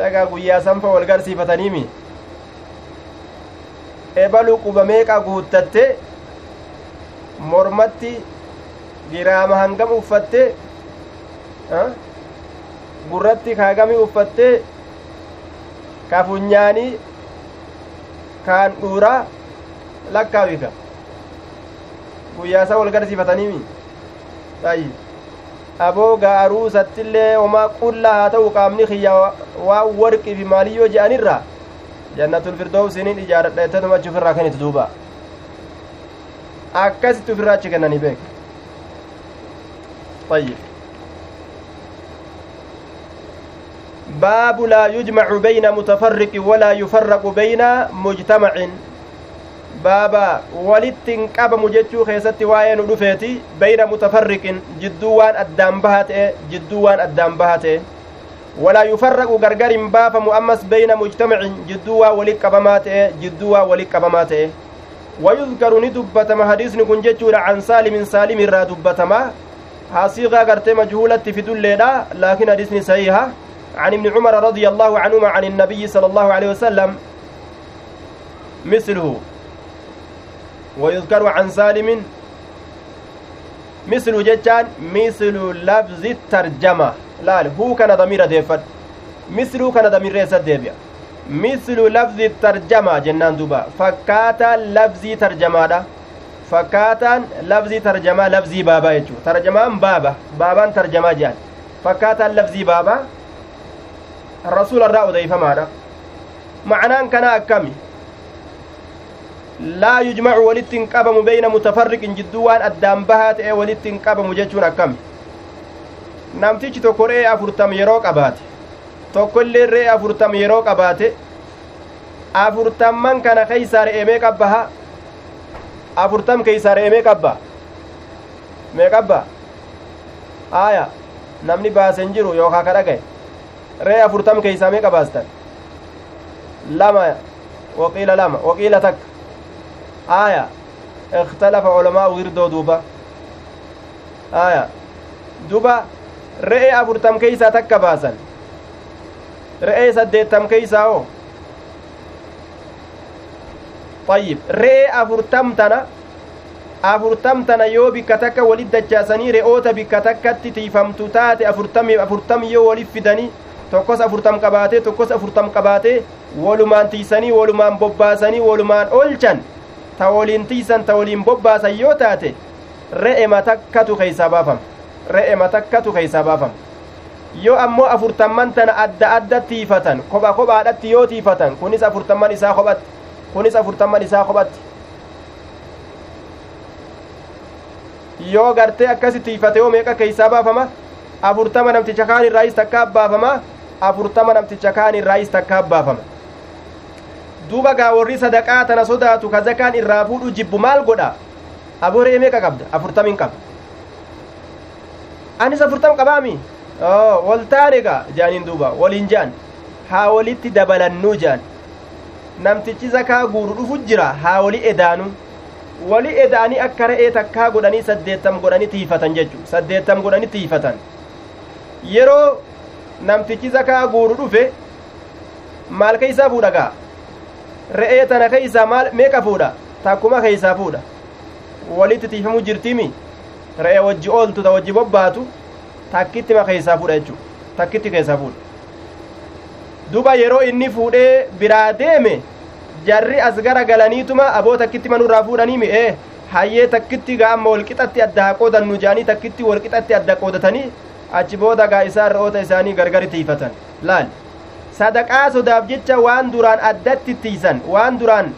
egaa guyyaa sanfa wal garsiifataniimi ebalu quba meeqa guuttatte mormatti giraama hangam uffatte gurratti kaagami uffatte ka funyaanii kaan dhuuraa lakkaawika guyyaasaa wal garsiifataniimi ayi aboo gaaruusattillee homaa qullaa haa ta'u qaamni kiyya waan warqii fi maaliyyoo je'anirra jannatul firdoowsiniin ijaaradha jettatuma achi ofirraa kennitu duuba akkasitti ofirraa achi kennanii beek طيب باب لا يجمع بين متفرق ولا يفرق بين مجتمع baaba walittin qabamu jechuu keessatti waa'ee nu dhufeeti bayna mutafarriqin jidduu waan addaan bahaa ta'e jidduu waan addaan bahaa ta'e walaa yufarraqu gargar hin baafamu ammas bayna mujtamacin jidduu waa walit qabamaa ta'e jidduu waa walit qabamaa ta'e wayudkaru ni dubbatama hadiisni kun jechuudha can saalimin saalim irraa dubbatama haasiiqaa gartee majhuulatti fidulleedha laakin hadiisni sahiha عن ابن عمر رضي الله عنهما عن النبي صلى الله عليه وسلم مثله ويذكر عن سالم مثل جتان مثل لفظ الترجمة. لا هو كان ضمير ديفت مثل كان ضمير ريسة ديبيا مثل لفظ الترجمة جنان دوبا. فكاتا لفظ ترجمة دا. فكاتا لفظ ترجمة لفظ بابا يجو. ترجمان بابا؟ بابان ترجمة جان. فكاتا لفظ بابا الرأو ضيفة ماذا معناه كان أكمي laa yujmacu walitti hin qabamu beyna mutafarriqin jidduu waan addaan bahaa ta'e walitti hin qabamu jechuun akkami namtichi tokko re'ee afurtam yeroo qabaate tokko illee re'ee afurtam yeroo qabaate afurtamman kana keeysaa re'ee mee qabbaha afurtam keeysaa re'ee mee qabba mee qabba aaya namni baasen jiru yookaa ka dhagaye re'ee afurtam keeysaa mee qabaastan lama waqiila lama waqiila takka آية اختلف علماء غيردو دوبا آية دوبا رئي أفرتم كيسا تكا باسا رئي سديتم كيسا أو طيب رئي أفرتم تنا afurtam tana yoo bikka takka walit dachaasanii re'oota bikka takkatti tiifamtu taate afurtami afurtam yoo walif fidanii tokkos afurtam qabaatee tokkos afurtam qabaatee walumaan tiisanii walumaan bobbaasanii walumaan oolchan ta waliin tiisan ta waliin bobbaasan yoo taate re'ema takkatu keeysaa baafama re'ema takkatu keeysaa baafama yoo ammoo afurtamman tana adda adda tiifatan kopha kophaadhatti yoo tiifatan kunis afurtamman isaa kophatti kunis afurtamman isaa kophatti yoo gartee akkasi tiifate yoo meeqa keeysaa baafama afurtama namticha kaan irraayis takka abbaafama afurtama namticha kaan irraayis takka abbaafama duuba gaa warri sadaqaa tana sodaatu ka zakaan irraa fuudhu jibbu maal godha aboree meeqa qabda afurtamin qaba anis afurtam qabaami wal taane gaa jaaniin duuba waliin jaan haa walitti dabalannuu jaan namtichi zakaa guuru dhufu jira haa wali edaanu wali edaanii akka re'ee takkaa godhanii saddeettam godhanii tiifatan jechu saddeettam godhanii tiifatan yeroo namtichi zakaa guuru dhufe maal keeysaa fuudha gaa re'ee tana keeysaa maal meeqa fuudha takkuma keeysaa fuudha walitti tiifamu jirtimi re'ee wajji ooltu ta wajji bobbaatu takkittima keeysaa fuudha jechuu takkitti keessaa fuudha duba yeroo inni fuudhee biraa deeme jarri as gara galaniituma aboo takkitti manurraa fuudhanii mi'ee hayyee takkitti gaa amma walqixatti adda qoodannu jaanii takkitti walqixatti adda qoodatanii achi booda gaa isaan re'oota isaanii gargari tiifatan laal sadaqaa sodaaf jecha waan duraan addatti tiisan waan duraan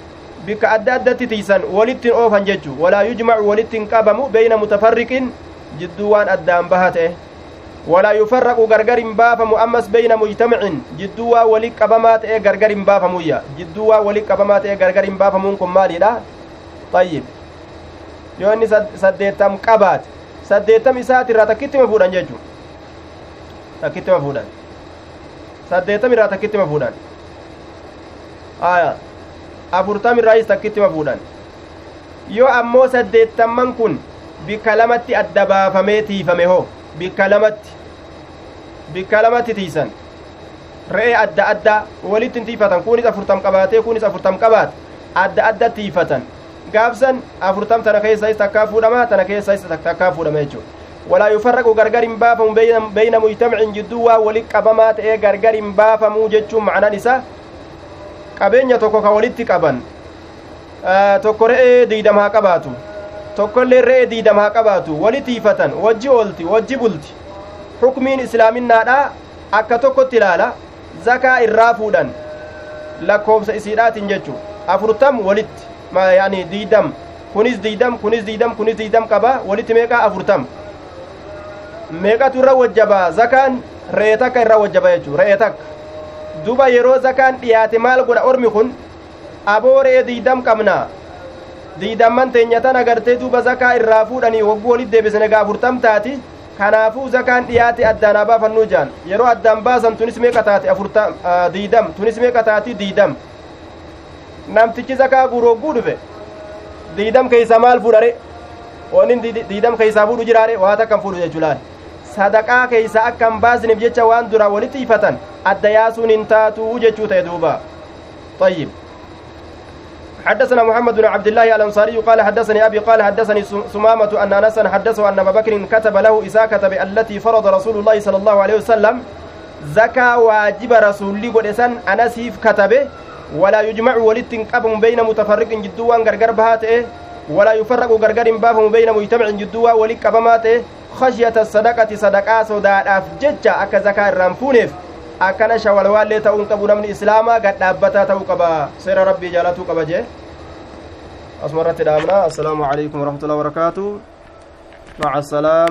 bikka adda addatti tiisan walittiin oofan jechuu walaa yujmacu walittiin qabamu beeyna mutafarriqin jidduu waan addaan baha ta'e walaa yufarraqu gargar hin baafamu ammas beyna mujtamicin jidduu waa wali qabamaa ta'e gargar hin baafamuyya jidduu waa wali qabamaa ta'e gargar hin baafamuun kun maaliidha ayyib yoo inni saddeettam qabaate saddeettam isaati irraa takkittima fuudhan jechuu takkittima fuudhan saddeettam irraa takkittima fuudhan aya afurtam irraayis takkittima fuudhan yoo ammoo saddeettamman kun bikka lamatti adda baafamee tiifame hoo bikka lamatti bikka lamatti tiisan re'ee adda addaa walitti tiifatan kunis afurtam qabaatee kunis afurtam qabaate adda adda tiifatan gaafsan afurtam tana keessais takkaa fuudhama tana keessais takkaa fuudhama jechuudha walaa yufarraqu gargar hin baafamu beyna mujtamicin jidduu waa wali qabamaa ta'ee gargar hin baafamuu jechuun macnaan isaa qabeenya tokko ka walitti qaban tokko re'ee diidam haa qabaatu tokkollee re'ee diidam haa qabaatu wali tiifatan wajji oolti wajji bulti xukmiin islaaminaadha akka tokkotti ilaala zakaa irraa fuudhan lakkoofsa isiidhaatiin jechu afurtam walitti yaani diidam kunis diidam kunis diidam kunis diidam qaba walitti meeqa afurtam meeqatu irra wajjaba zakaan re'ee takka irra wajjaba jechu re'ee takka duba yeroo zakaan dhiyaate maal godha ormi kun aboo re'ee diidam qabnaa diidamman teenya tan agartee duuba zakaa irraa fuudhanii wagguu walit deebisne gaa afurtam taati kanaafuu zakaan dhiyaate addaan haa baafannuu jaan yeroo addaan baasan tunis meeqa taate diidam tunis meeqa taati diidam namtichi zakaa guuru wagguu dhufe diidam keeysa maal fuudhare oonin diidam keeysaa fuudhu jiraare waa takkan fuudhu jechuu laal sadaqaa keeysa akka hin baasneef jecha waan duraa walitti ifatan adda yaasuun hin taatuu jechuu ta'e duuba. طيب حدثنا محمد بن عبد الله الأنصاري قال حدثني أبي قال حدثني سمامة أن انسا حدثه أن أبا بكر كتب له اذا كتب التي فرض رسول الله صلى الله عليه وسلم زكا واجب رسول لي قدسان انسيف كتبه ولا يجمع ولت قبم بين متفرق جدوان غرغر بهاته ولا يفرق غرغر بافم بين مجتمع جدوا ولي قبماته خشيه الصدقه صدقه سوداء ججا اك زكا رنفونف akkana shawalwaallee ta'uun qabu namni islaamaa gad dhaabbataa ta'uu qaba seera rabbii jaalatuu qaba jee asuma irratti dhaabna assalaamu alaikum warahmatullahi wabarakaatu maca assalaam